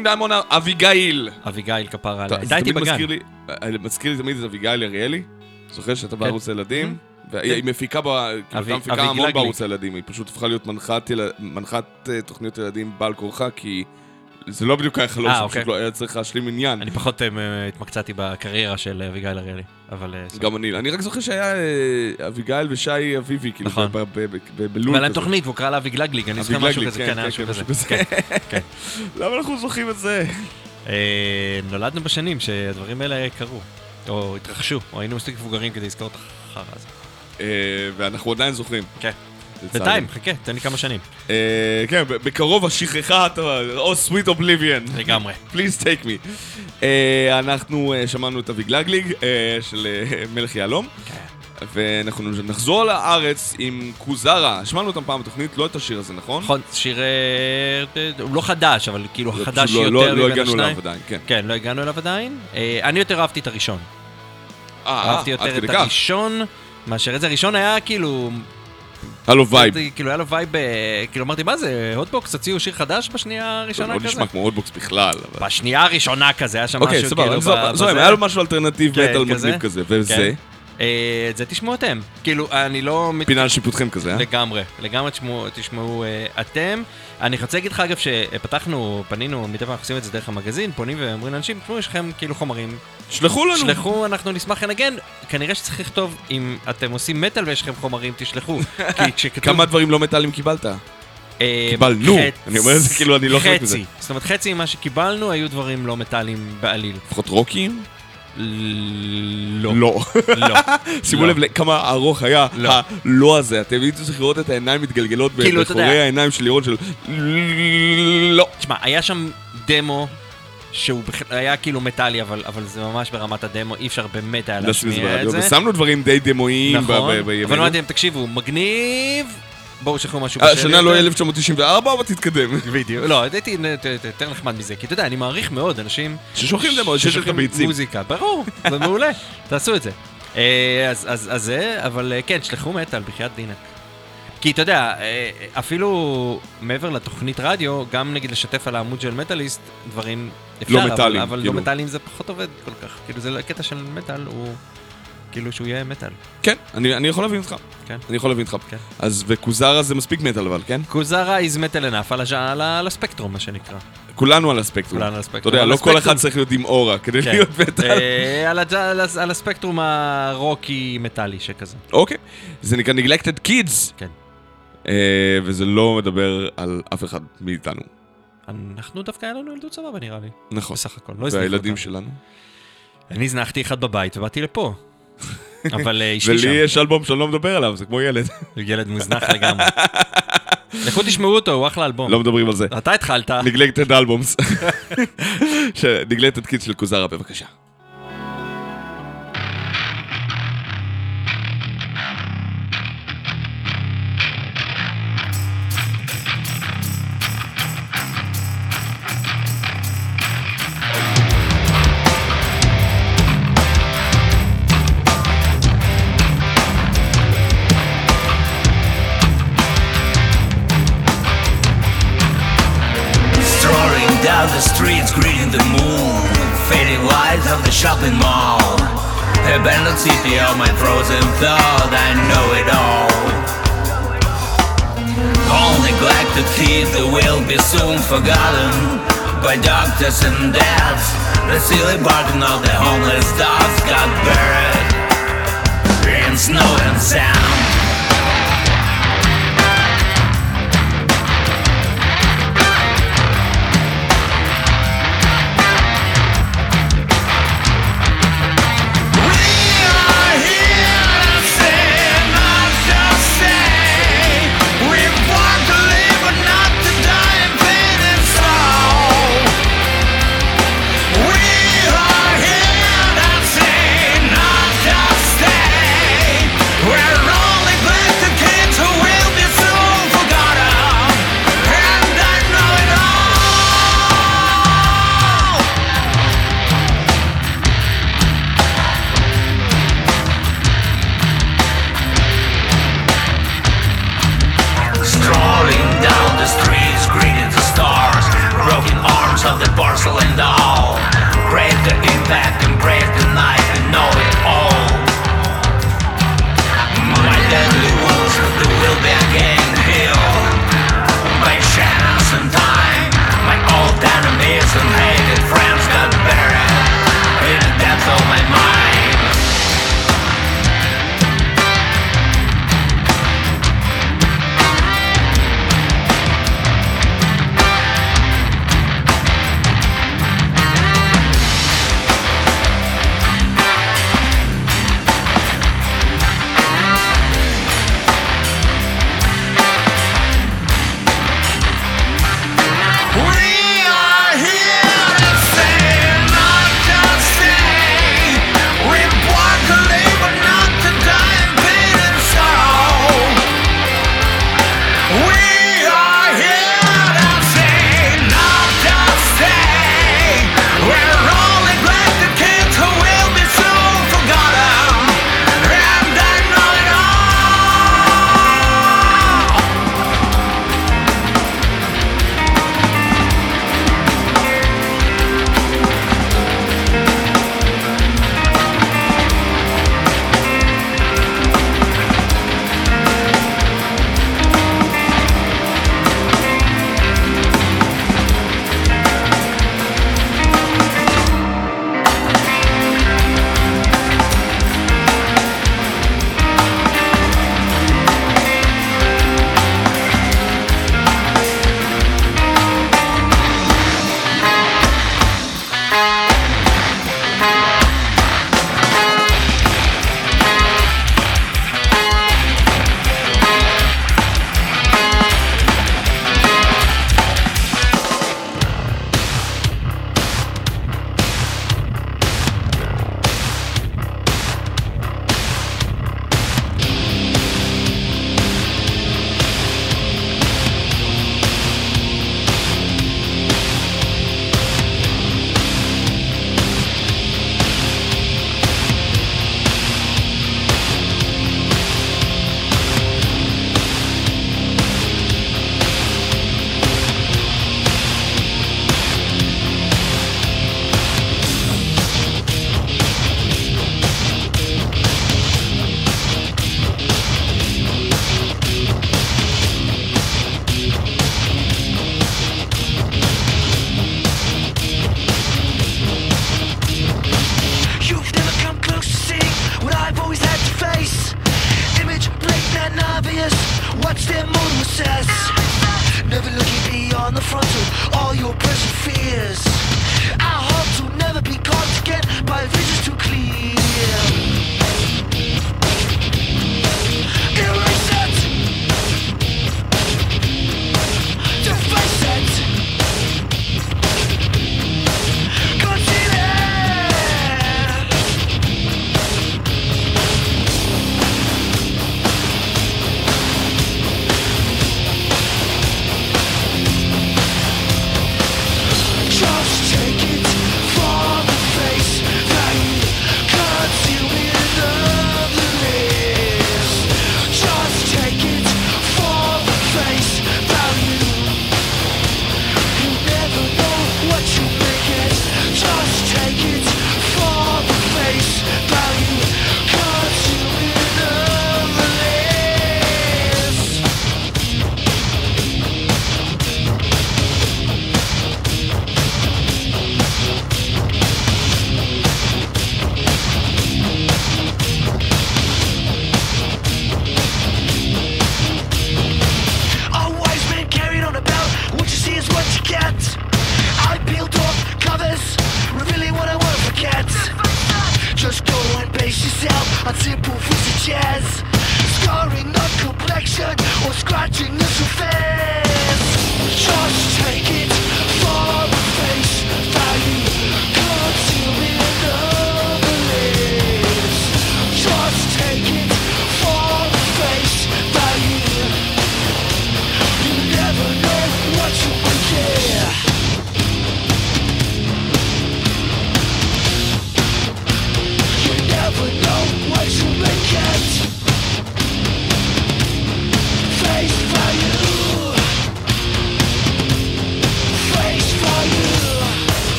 King Diamond אביגיל. אביגיל כפרה עליה. זה תמיד בגן. מזכיר לי- אה, מזכיר לי תמיד את אביגיל אריאלי. זוכר שאתה בערוץ הילדים? והיא מפיקה, הייתה מפיקה המון. בערוץ הילדים, היא פשוט הפכה להיות מנחת אה, תוכניות ילדים בעל כורחה, כי זה לא בדיוק היה חלום, אה, שפשוט אוקיי. לא היה צריך להשלים עניין. אני פחות אה, התמקצעתי בקריירה של אביגיל אריאלי, אבל... אה, סבבה. גם אני, אני רק זוכר שהיה אה, אביגיל ושי אביבי, כאילו, נכון. ב- ב- ב- ב- בלול ועל כזה. התוכנית, והוא קרא לה אביגלגליג, אני זוכר משהו אביגלגליג, כזה, כן, כן, היה משהו כן, כזה. כן, כן. למה אנחנו זוכרים את זה? אה, נולדנו בשנים שהדברים האלה קרו, או התרחשו, או היינו מספיק מבוגרים כדי לזכור את החרא הזה. אה, ואנחנו עדיין זוכרים. כן. בינתיים, חכה, תן לי כמה שנים. אה, כן, בקרוב השכחה, או sweet oblivion. לגמרי. Please take me. אה, אנחנו אה, שמענו את אביגלגליג אה, של מלך יהלום. ואנחנו נחזור לארץ עם קוזרה. שמענו אותם פעם בתוכנית, לא את השיר הזה, נכון? נכון, שיר... הוא לא חדש, אבל כאילו זה חדש פשוט יותר לא- לא- מבין לא הגענו השניים. אליו עדיין, כן. כן, לא הגענו אליו עדיין. אני יותר אהבתי את הראשון. אה, אהבתי אה, יותר את. הראשון מאשר את זה. הראשון היה כאילו... היה לו vibe. כאילו היה לו vibe, אה, כאילו אמרתי, מה זה, הוטבוקס הוציאו שיר חדש בשנייה הראשונה לא כזה? נשמע כמו אוטבוקס בכלל. אבל- בשנייה הראשונה כזה, היה שם אוקיי, משהו סבבה, כאילו... עזוב, ב- עזוב, בזה. היה לו משהו alternative כן, מטאל כזה. מגניב כזה, וזה, כן. את זה תשמעו אתם. כאילו, אני לא... פינה על שיפוטכם כזה, אה? לגמרי, לגמרי תשמעו, תשמעו אה, אתם. אני רוצה להגיד לך אגב שפתחנו, פנינו, מדי פעם אנחנו עושים את זה דרך המגזין, פונים ואומרים לאנשים, תשמעו, יש לכם כאילו חומרים, שלחו לנו. שלחו, אנחנו נשמח לנגן. כנראה שצריך לכתוב, אם אתם עושים מטאל ויש לכם חומרים, תשלחו. כי כשכתוב... כמה דברים לא מטאלים קיבלת? אה, קיבלנו. אני אומר את זה כאילו אני לא חלק מזה. חצי. זאת אומרת, חצי ממה שקיבלנו היו דברים לא מטאליים בעליל. לפחות רוקים? לא. לא. לא. שימו לא. לב כמה ארוך היה לא. הלא הזה. אתם הייתם צריכים לראות את העיניים מתגלגלות כאילו, בחורי יודע. העיניים של לירון של לא. תשמע, היה שם דמו שהוא היה כאילו מטאלי, אבל, אבל זה ממש ברמת הדמו, אי אפשר באמת היה להשמיע את. זה. ושמנו דברים די דמויים נכון, אבל. אמרתי להם, תקשיבו, מגניב, בואו שחררו משהו אה, בשל השנה לא יותר. 1994, אבל תתקדם. בדיוק. לא, הייתי יותר נחמד מזה, כי אתה יודע, אני מעריך מאוד אנשים ששולחים דמו, ביצים. מוזיקה, ברור, זה מעולה, תעשו את זה. אה, אז- זה, אבל אה, כן, שלחו מטאל, בחייאת דינק. כי אתה יודע, אפילו מעבר לתוכנית רדיו, גם נגיד לשתף על העמוד של מטאליסט, דברים אפשר, אבל- מטאליים, אבל כאילו. לא מטאליים זה פחות עובד כל כך. כאילו זה הקטע של מטאל הוא כאילו שהוא יהיה מטאל. כן, אני אני יכול להבין אותך. כן. אני יכול להבין אותך. כן. אז וקוזרה זה מספיק מטאל אבל, כן? קוזרה is metal enough על, הז'- על, ה- על הספקטרום, מה שנקרא. כולנו על הספקטרום. כולנו על אתה הספקטרום. יודע, על לא כל הספקטרום. אחד צריך להיות עם אורה כדי כן. להיות מטאל. אה, על על על הספקטרום הרוקי מטאלי שכזה. אוקיי. זה נקרא Neglected Kids. כן. אה, וזה לא מדבר על אף אחד מאיתנו. אנחנו דווקא היה לנו ילדות סבבה נראה לי. נכון. בסך הכל, לא הזניחו והילדים אותנו. שלנו. אני הזנחתי אחד בבית ובאתי לפה. אבל אה, ולי שם. יש אלבום שאני לא מדבר עליו, זה כמו ילד. ילד מוזנח לגמרי. לכו תשמעו אותו, הוא אחלה אלבום. לא מדברים על זה. אתה התחלת. Neglected Albums. Neglected Kids של קוזרה, בבקשה. Neglected will be soon forgotten by doctors and dads. The silly barking of the homeless dogs got buried in snow and sand.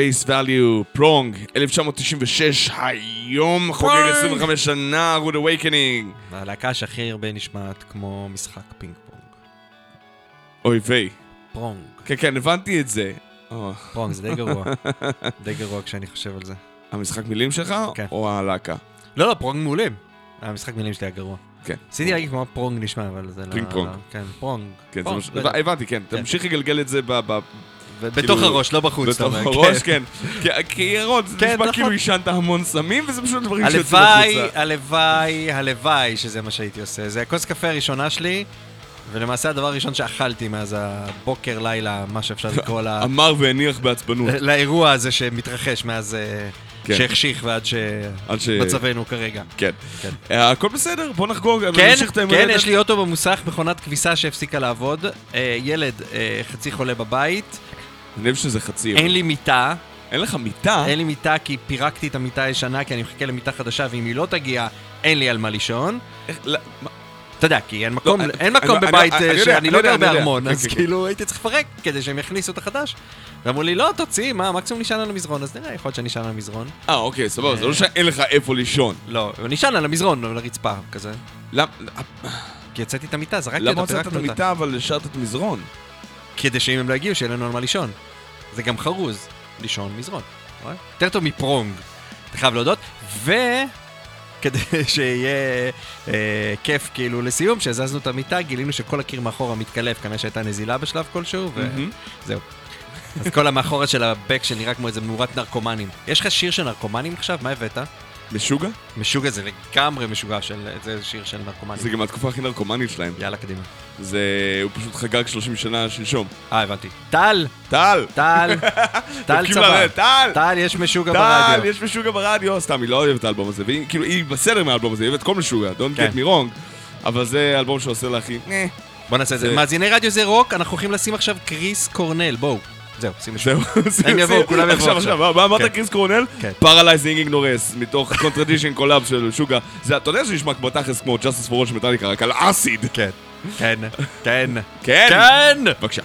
Face Value, Prong, 1996, היום חוגג Prong! 25 שנה, Rude Awakening. הלהקה שהכי הרבה נשמעת כמו משחק פינג פונג. אוי ויי. Prong. כן, כן, הבנתי את זה. אה, Prong זה די גרוע. די גרוע כשאני חושב על זה. המשחק מילים שלך? כן. או הלהקה? לא, לא, Prong מעולים. המשחק מילים שלי היה גרוע. כן. ניסיתי להגיד כמו Prong נשמע, אבל זה לא... פינג Prong. כן, Prong. כן. הבנתי, כן. תמשיך לגלגל את זה בתוך כאילו, הראש, לא בחוץ, בתוך. הראש, כן. כי- כי ירון, זה כן, נשמע נכון. כאילו עישנת המון סמים, וזה פשוט דברים שיוצאים הלוואי, החוצה. הלוואי, הלוואי שזה מה שהייתי עושה. זה הכוס קפה הראשונה שלי, ולמעשה הדבר הראשון שאכלתי מאז הבוקר, לילה, מה שאפשר לקרוא לה... אמר והניח בעצבנות. לאירוע הזה שמתרחש מאז אה, כן. שהחשיך ועד עד ש- שמצבנו כרגע. כן. כן. אה, הכל בסדר, בוא נחגוג, כן, כן, הולדת. יש לי אוטו במוסך, מכונת כביסה שהפסיקה לעבוד, אה, ילד אה, חצי חולה בבית, אני חושב שזה חצי. אין לי מיטה, אין לך מיטה? אין לי מיטה כי פירקתי את המיטה הישנה, כי אני מחכה למיטה חדשה, ואם היא לא תגיע, אין לי על מה לישון. לא, אתה יודע, כי אין מקום, אני- אין מקום אני- בבית אני- אה, שאני אני לא גר. בארמון, כן, אז כן, כאילו הייתי צריך לפרק כדי שהם יכניסו את החדש. ואמרו לי, לא, תוציא, מה, מקסימום נשען על המזרון, אז נראה, יכול להיות שאני נשען על המזרון. אה, אוקיי, סבבה, זה לא שאין לך איפה לישון. לא, נשען על המזרון, על הרצפה, כזה. למ- כי יצאתי את המיטה, זרקתי למה אותה, הוצאת את. המיטה אבל השארת את המזרון? כדי שאם הם לא יגיעו, שיהיה לנו על מה לישון. זה גם חרוז, לישון מזרון. רואה? יותר טוב מפרונג, אתה חייב להודות. וכדי שיהיה אה, כיף כאילו לסיום, שהזזנו את המיטה, גילינו שכל הקיר מאחורה מתקלף, כנראה שהייתה נזילה בשלב כלשהו. וזהו. אז כל המאחורת של הבק שנראה כמו איזה מאורת נרקומנים. יש לך שיר של נרקומנים עכשיו? מה הבאת? משוגע? משוגע זה לגמרי משוגע של... זה שיר של נרקומנים. זה גם התקופה הכי נרקומנית שלהם. יאללה, קדימה. זה... הוא פשוט חגג 30 שנה שלשום. אה, הבנתי. טל! טל! טל! טל צבא. טל! טל, יש משוגע טל! ברדיו. יש משוגע ברדיו! סתם, היא לא אוהבת את האלבום הזה. והיא כאילו, היא בסדר מהאלבום הזה, היא אוהבת כל משוגע. Don't כן. get me wrong. אבל זה אלבום שעושה לה הכי... בוא נעשה את. זה- מאזיני רדיו זה רוק, אנחנו הולכים לשים עכשיו קריס קורנל, בואו. זהו, שים. זהו. הם יבואו, כולם יבואו עכשיו. מה אמרת כן. קריס קורנל? כן. Paralyzing Ignorance, מתוך Contradictions Collapse של שוגה. זה, אתה יודע שזה נשמע כמו תכלס כמו Justice for All של מטאליקה, רק על acid. כן. כן. כן. כן! כן! בבקשה.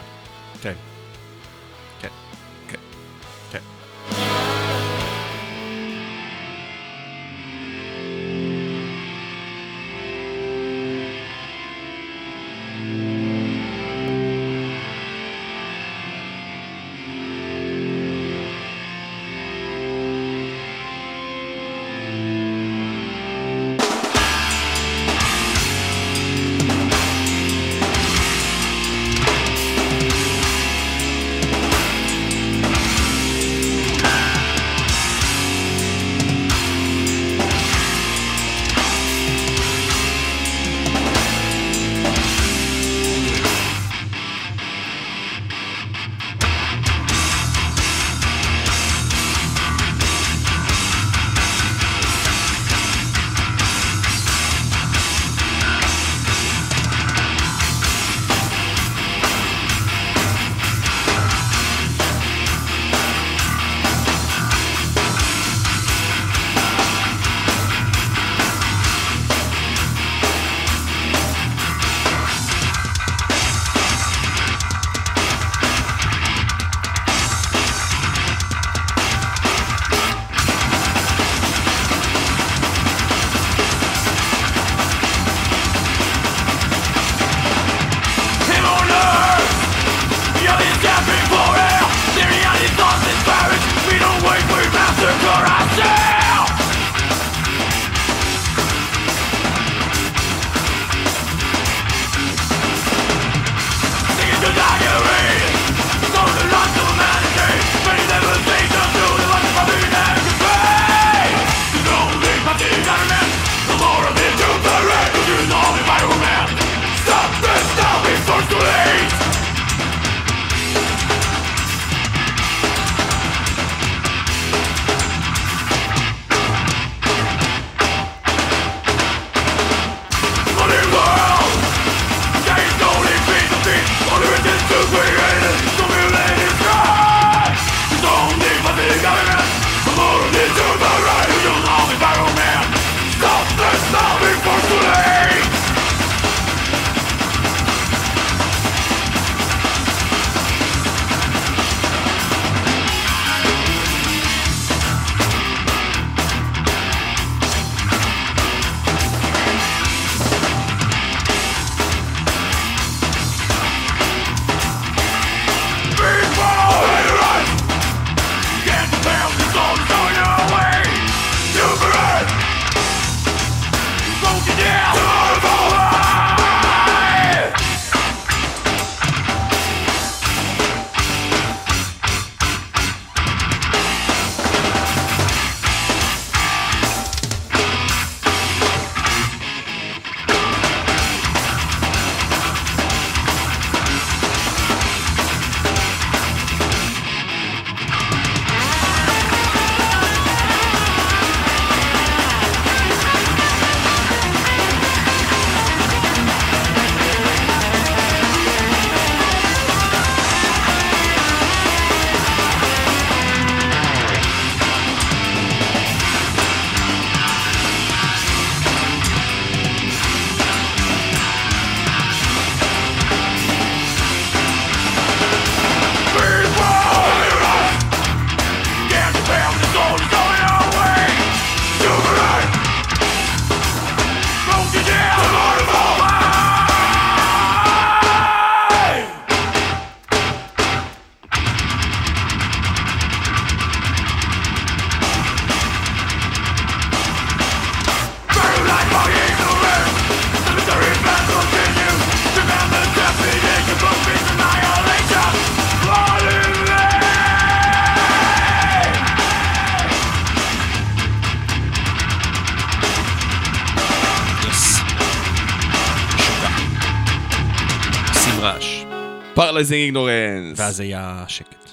Paralyzing Ignorance. ואז היה שקט.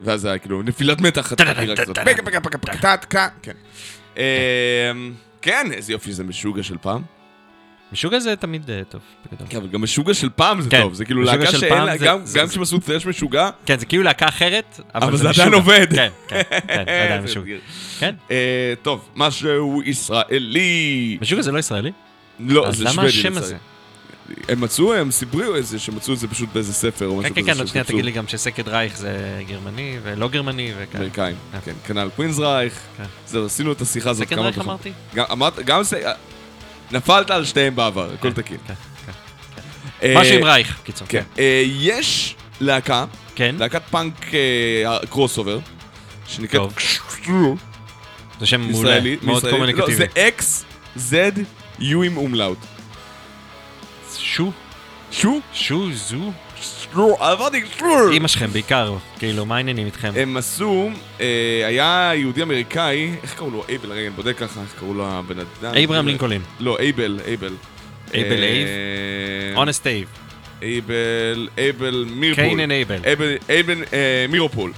ואז היה כאילו נפילת מתח. פקה פקה פקה פקה טה, כן. כן, איזה יופי שזה משוגע של פעם. משוגע זה תמיד טוב, בגדול. כן, אבל גם משוגע של פעם זה כן, טוב, זה כאילו להקה של שאין לה, זה- גם זה- זה- כשהם עשו thrash משוגע, כן, זה כאילו להקה אחרת, אבל, אבל זה. עדיין עובד. כן, כן, כן, זה עדיין משוגע. כן, אה, טוב, משהו ישראלי. משוגע זה לא ישראלי? לא, אז זה למה שוודי השם לצערי. הזה? הם מצאו, הם סיפרו איזה, שמצאו את זה פשוט באיזה ספר או כן, משהו כן, כזה. כן, עוד שנייה. תגיד לי גם ש Sacred Reich זה גרמני ולא גרמני וכאלה. אמריקאים, כן. כן, כנ"ל Queensrÿche. כן. זהו, עשינו את השיחה הזאת Sacred כמה Reich פעמים. אמרתי? גם אמרת, גם זה, נפלת על שתיהם בעבר, הכל כן, תקין. כן, כן. אה, משהו עם Reich, קיצור. כן. אה, יש להקה, כן, להקת פאנק אה, crossover, שנקראת. זה שם מעולה, מאוד. לא, קומוניקטיבי. זה אקס, זד, יו עם אומלאוט. שו, שו? שו, זו. שו, אמרתי שו. אמא שלכם בעיקר, כאילו, מה העניינים איתכם? הם עשו, אה, היה יהודי אמריקאי, איך קראו לו? אייבל, רגע, אני בודק ככה, איך קראו לו הבן אדם? אברהם לינקולין, לא, אייבל, אייבל. אייבל אה, אייב? אונסט אייב, אייבל, אייבל מירפול. קיינן אייבל. אייבל, אייבל אה, מירופול.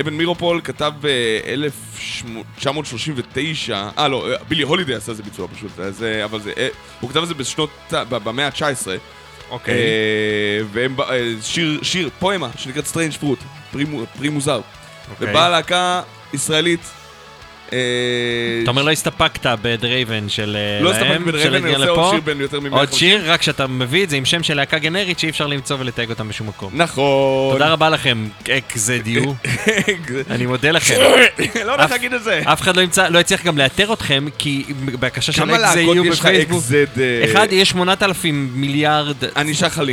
אייבל מירופול כתב ב-1939, אה לא, בילי הולידי עשה איזה ביצוע פשוט, אז, אה, אבל זה, אה, הוא כתב את זה בשנות, במאה ה-19, אוקיי. אה, והם, שיר, שיר, פואמה, שנקראת Strange Fruit, פרי פרי מוזר, אוקיי. ובאה להקה ישראלית, אתה אומר לא הסתפקת בדרייבן של אה, לא להם, הסתפק בדרייבן, של אני רוצה עוד? שיר בין יותר מ-100 עוד שיר, רק שאתה מביא את זה עם שם של להקה גנרית שאי אפשר למצוא ולתייג אותם בשום מקום. נכון. תודה רבה לכם, XZU, אני מודה לכם. לא הולך להגיד את זה. אף אחד לא לא יצליח גם לאתר אתכם, כי בבקשה של לך בפייסבוק? אה, אחד, יש 8,000 מיליארד.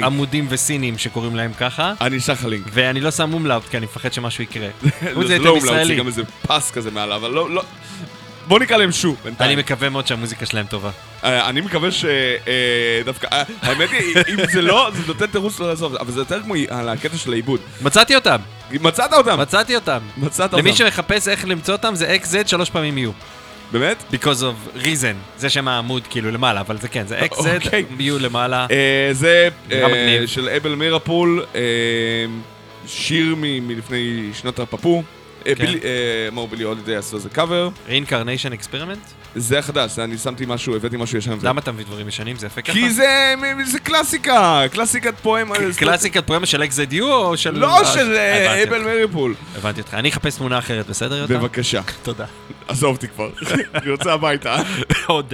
עמודים וסינים שקוראים להם ככה, אני אשלח לינק. ואני לא שם אומלאוט כי אני מפחד שמשהו יקרה. לא, זה לא אומלאוט, זה. גם איזה פס כזה מעליו, אבל לא, לא... בוא נקרא להם שו, בינתיים. אני מקווה מאוד שהמוזיקה שלהם טובה. אה, אני מקווה שדווקא... האמת היא, אם זה לא, זה נותן תירוץ לא לעזוב, אבל זה יותר כמו על הקטע של העיבוד. מצאתי אותם, מצאת אותם! מצאתי אותם. מצאת אותם. למי שמחפש איך למצוא אותם זה XZ שלוש פעמים U. באמת? because of reason. זה שם העמוד כאילו למעלה, אבל זה כן, זה XZ, אוקיי. U למעלה. אה, זה אה. של אבל מירפול, אה, שיר מלפני שנות הפאפו. אה, כן. בילי- אה, מור בילי הולידי עשו איזה קאבר. reincarnation experiment? זה החדש, אני שמתי משהו, הבאתי משהו ישן. למה אתה מביא דברים ישנים? זה יפה ככה? כי זה קלאסיקה, קלאסיקת פואמה. קלאסיקת פואמה של XZU או של... לא אה, של אבל. מריפול. הבנתי אותך. אני אחפש תמונה אחרת, בסדר? בבקשה. תודה. עזוב אותי כבר, אני יוצא הביתה. עוד...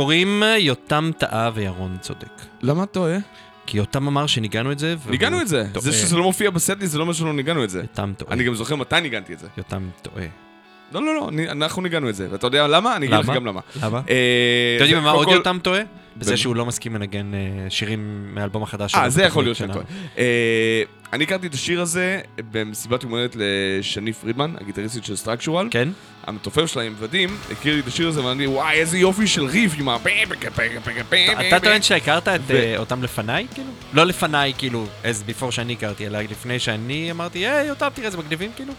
קוראים יותם טעה וירון צודק. למה אתה טועה? כי יותם אמר שניגענו את זה, ניגענו את זה. טועה. זה שזה לא מופיע בסטלי זה לא אומר שלא ניגענו את זה. יותם טועה. אני גם זוכר מתי ניגנתי את זה. יותם טועה. לא, לא, לא, אני- אנחנו ניגענו את זה. ואתה יודע למה? אני אגיד לך? גם למה. למה? אה, אתם יודעים זה- במה קודם עוד כל- יותם טועה? בזה? שהוא לא מסכים לנגן אה, שירים מהאלבום החדש אה, שלו זה יכול להיות שאני. טועה. אה, אני הכרתי את השיר הזה במסיבת יום הולדת לשני פרידמן, הגיטריסטית של סטרקשורל. כן? המתופף שלה עם ודים, הכיר לי את השיר הזה ואמרתי, וואי, איזה יופי של ריף עם ה... אתה טוען שהכרת את אה, אותם לפניי, כאילו? לא לפניי, כאילו, as before שאני הכרתי, אלא לפני שאני אמרתי, היי, יותם, תראה איזה מגניבים, כאילו?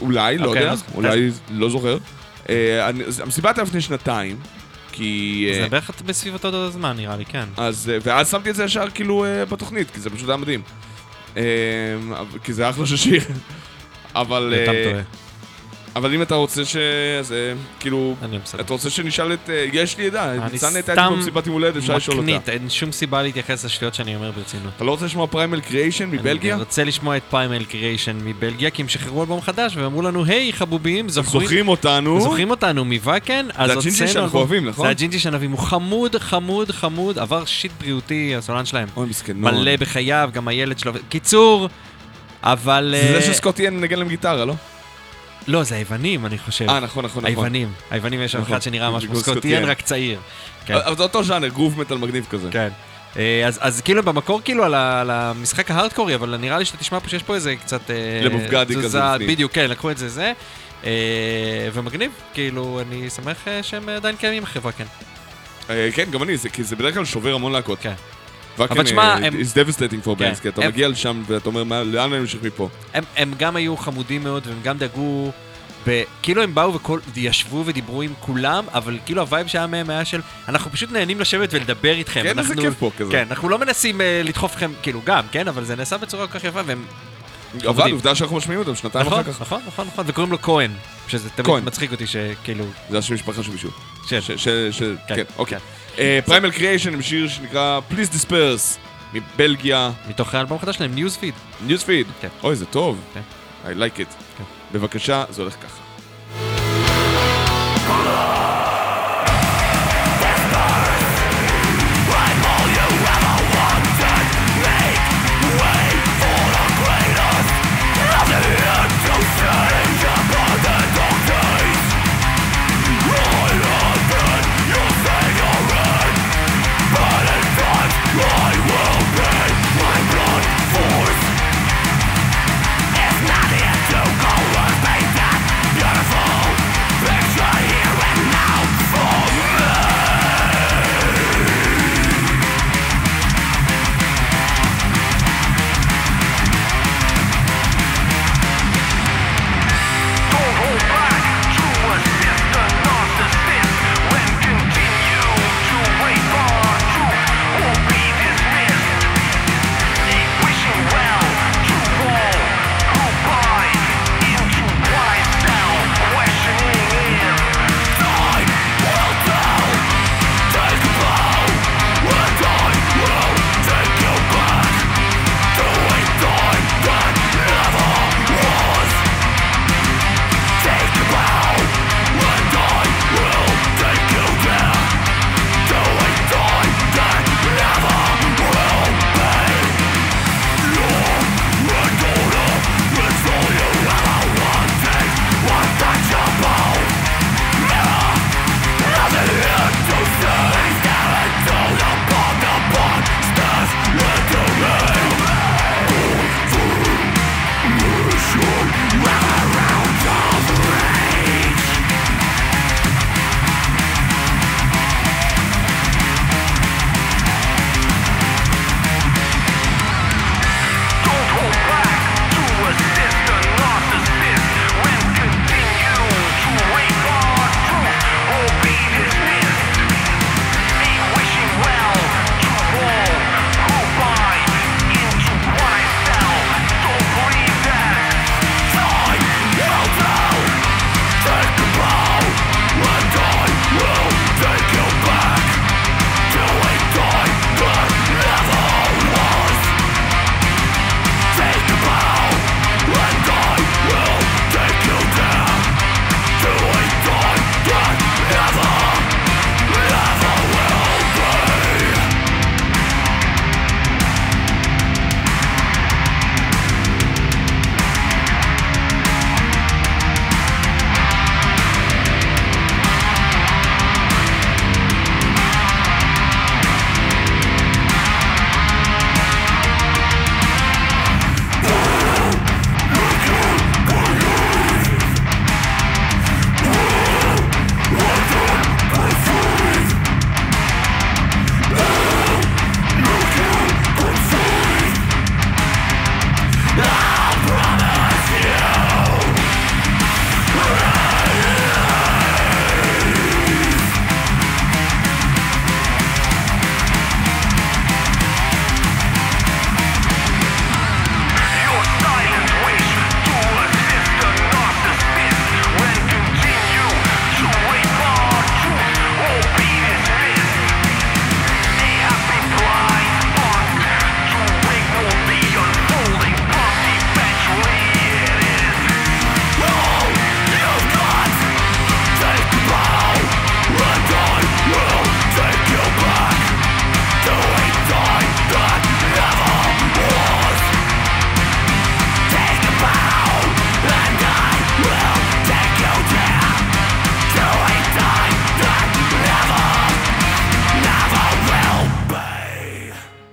אולי, לא אוקיי, יודע, אולי, לא זוכר. אה, המסיבה הייתה לפני שנתיים, כי... אה, זה בערך בסביב אותו זמן, נראה לי, כן. אז, אה, ואז שמתי את זה ישר כאילו אה, בתוכנית, כי זה פשוט היה מדהים. אה, כי זה אחלה של שיר. אבל... אה, טועה. אבל אם אתה רוצה ש... אז אה, כאילו... אני בסדר. אתה רוצה שנשאל את... אה, יש לי עדה, אני ניצן הייתה סתם איתי במסיבת יום הולדת, אפשר לשאול אותה. מקנית, אין שום סיבה להתייחס לשטויות שאני אומר ברצינות. אתה לא רוצה לשמוע Primal Creation מבלגיה? אני רוצה לשמוע את Primal Creation מבלגיה, כי הם שחררו אלבום חדש, והם אמרו לנו, היי חבובים, זוכרים? זוכרים אותנו? זוכרים אותנו מ Wacken? אז הג'ינג'י שאנחנו. אוהבים, נכון? זה הג'ינג'י שאנחנו אוהבים, הוא חמוד, חמוד, חמוד, עבר shit בריאותי, הסולן שלהם. אוי, מסכנון. מלא בחייו, גם הילד שלו. קיצור, אבל... זה אה, זה שסקוטיאן מנגן להם גיטרה, לא? לא, זה היוונים, אני חושב. אה, נכון, נכון, נכון. היוונים. היוונים יש שם נכון. אחד שנראה ממש כמו סקוטיאן, סקוטיאן. רק צעיר. כן, אבל זה אותו ז'אנר, גרוב מטאל מגניב כזה. כן. אה, אז, אז כאילו במקור כאילו על, ה, על המשחק ההארדקורי, אבל נראה לי שאתה תשמע פה שיש פה איזה קצת... אה, למופגדי כזה בפנים. בדיוק, כן, לקחו את זה זה. אה, ומגניב, כאילו, אני שמח שהם עדיין קיימים החברה, כן. כן, גם אני, כי זה בדרך כלל שובר המון להקות. כן. אבל תשמע, אה, הם- it's devastating for כן. bands, כי אתה מגיע לשם ואתה אומר, "מה- לאן אני אמשיך מפה? הם, גם היו חמודים מאוד, והם גם דאגו, ב, כאילו הם באו וישבו ודיברו עם כולם, אבל כאילו ה vibe שהיה מהם היה של, אנחנו פשוט נהנים לשבת ולדבר איתכם. כן, איזה כיף פה כזה. כן, אנחנו לא מנסים uh, לדחוף לכם, כאילו גם, כן, אבל זה נעשה בצורה כל כך יפה, והם... אבל. עובדה שאנחנו משמיעים אותם שנתיים נכון, אחר כך. נכון, נכון, נכון, וקוראים לו כהן, שזה תמיד כהן. מצחיק אותי שכאילו... זה השם משפחה של מישהו. כן. ש- ש- ש- כן, כן, אוקיי. כן. Primal Creation עם שיר שנקרא Please Disperse מבלגיה, מתוך האלבום החדש שלהם, Newsfeed. Newsfeed. כן. אוי, זה טוב. כן. I like it. כן. בבקשה, זה הולך ככה.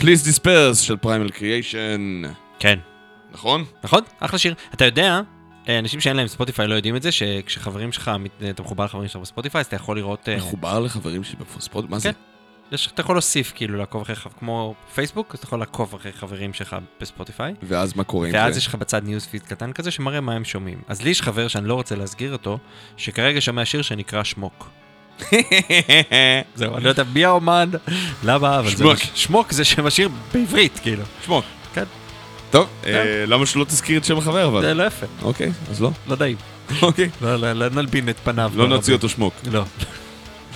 Please Disperse של Primal Creation, כן. נכון? נכון? אחלה שיר. אתה יודע, אה, אנשים שאין להם ספוטיפיי לא יודעים את זה, שכשחברים שלך, מת- אתה מחובר לחברים שלך בספוטיפיי, אז אתה יכול לראות... אה, מחובר לחברים שלי בפוספורט? מה זה? כן. יש, אתה יכול להוסיף, כאילו, לעקוב אחרי, חב- כמו פייסבוק, אז אתה יכול לעקוב אחרי חברים שלך בספוטיפיי, ואז מה קורה עם ואז זה? יש לך בצד newsfeed קטן כזה שמראה מה הם שומעים. אז לי יש חבר שאני לא רוצה להסגיר אותו, שכרגע שומע שיר שנקרא שמוק. זהו, אני לא יודע מי האומן, למה, אבל זה... שמוק. מה- שמוק זה שם השיר בעברית, כאילו. שמוק. כן. טוב, אה, למה שלא תזכיר את שם החבר אבל? זה לא יפה, אוקיי, אז לא. לא נעים. אוקיי. לא, לא, לא נלבין את פניו. לא. נוציא אותו שמוק. לא.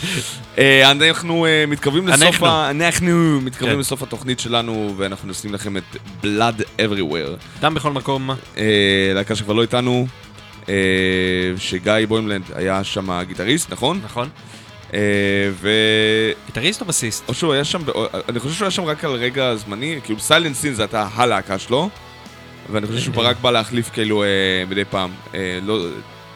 אה, אנחנו אה, מתקרבים לסוף אנחנו. ה... אנחנו מתקרבים כן. לסוף התוכנית שלנו, ואנחנו נשים לכם את Blood Everywhere. דם בכל מקום. להקה שכבר לא איתנו, שגיא בוימלנד היה שם הגיטריסט, נכון? נכון? אה, ו... גיטריסט או בסיסט? או שהוא היה שם, ב- אני חושב שהוא היה שם רק על רגע זמני, כאילו סיילנט סין זה הייתה הלהקה שלו, ואני חושב שהוא אה, רק בא להחליף כאילו אה, מדי פעם, אה, לא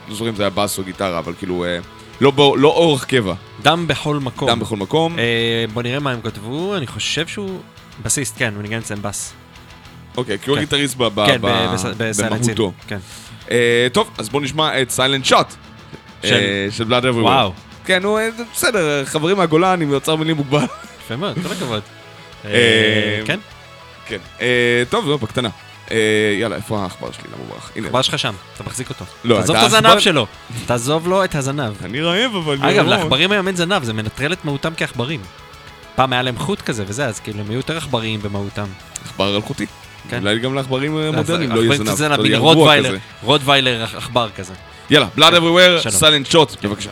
לא זוכר אם זה היה בס או גיטרה, אבל כאילו אה, לא לא אורך קבע, דם בכל מקום. דם בכל מקום. אה, בוא נראה מה הם כתבו, אני חושב שהוא... בסיסט, כן, הוא ניגן אצלם בס. אוקיי, כי הוא כן. הגיטריסט כן, סין. במהותו. כן. אה, טוב, אז בואו נשמע את סיילנט שוט. של- בלאד אברי וואו, כן, נו, אה, בסדר, חברים מהגולן עם אוצר מילים מוגבל. יפה מאוד, כל הכבוד. אה, אה, כן, כן. אה, טוב, לא, בקטנה. יאללה, איפה העכבר שלי? למה הוא ברח? הנה. העכבר שלך שם, אתה מחזיק אותו. לא, תעזוב את הזנב שלו, תעזוב לו את הזנב. אני רעב, אבל... אגב. לעכברים היום אין זנב, זה מנטרל את מהותם כעכברים. פעם היה להם חוט כזה וזה, אז כאילו הם היו יותר עכבריים במהותם. עכבר אלחוטי. כן. אולי גם לעכברים מודרניים לא יהיה זנב. רוטוויילר, עכבר כזה. יאללה, בלאד אבריוור, שלום. סיילנט שוט, בבקשה.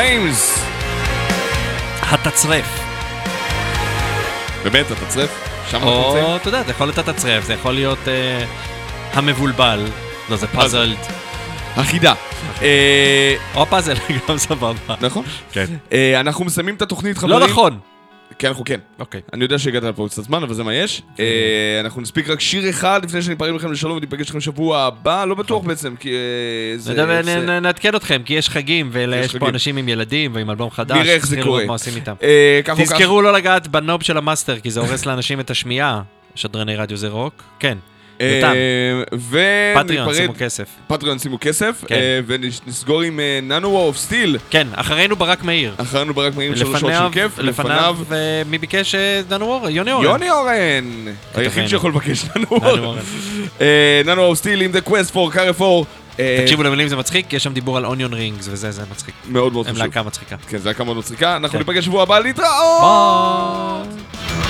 Flames! התצרף. באמת, אתה צרף? שם אנחנו נמצאים? או, אתה יודע, זה יכול להיות התצרף, זה יכול להיות אה, המבולבל. לא, זה פאזלד. החידה. אה, או הפאזל, גם סבבה. נכון. כן. אה, אנחנו מסיימים את התוכנית, חברים. לא נכון. כן, אנחנו כן. אוקיי. אני יודע שהגעת לפה קצת זמן, אבל זה מה יש. כן. אה, אנחנו נספיק רק שיר אחד לפני שניפרד מכם לשלום וניפגש איתכם שבוע הבא, לא בטוח בעצם, כי אה, זה... נ- נעדכן אתכם, כי יש חגים, ויש פה חגים. אנשים עם ילדים ועם אלבום חדש. נראה איך זה קורה. לראות מה עושים איתם. אה, כך או כך. תזכרו לא לגעת ב knob של ה master, כי זה הורס לאנשים את השמיעה. שדרני רדיו זה רוק? כן. וניפרד... Patreon, שימו כסף. Patreon שימו כסף, כן. אה, ונסגור עם Nanowar of Steel. כן, אחרינו ברק מאיר. אחרינו ברק מאיר שלוש שעות של כיף, לפניו, אה, מי ביקש אה, דנו אורן? יוני אורן. יוני אורן! היחיד שיכול לבקש אורן. אורן. Nanowar of Steel עם The Quest for Carrefour. אה, תקשיבו למילים זה מצחיק, יש שם דיבור על onion rings וזה, זה מצחיק. מאוד מאוד הם חשוב. להקה מצחיקה. כן, זה להקה מאוד מצחיקה. אנחנו כן. ניפגש שבוע הבא, להתראות! ביי!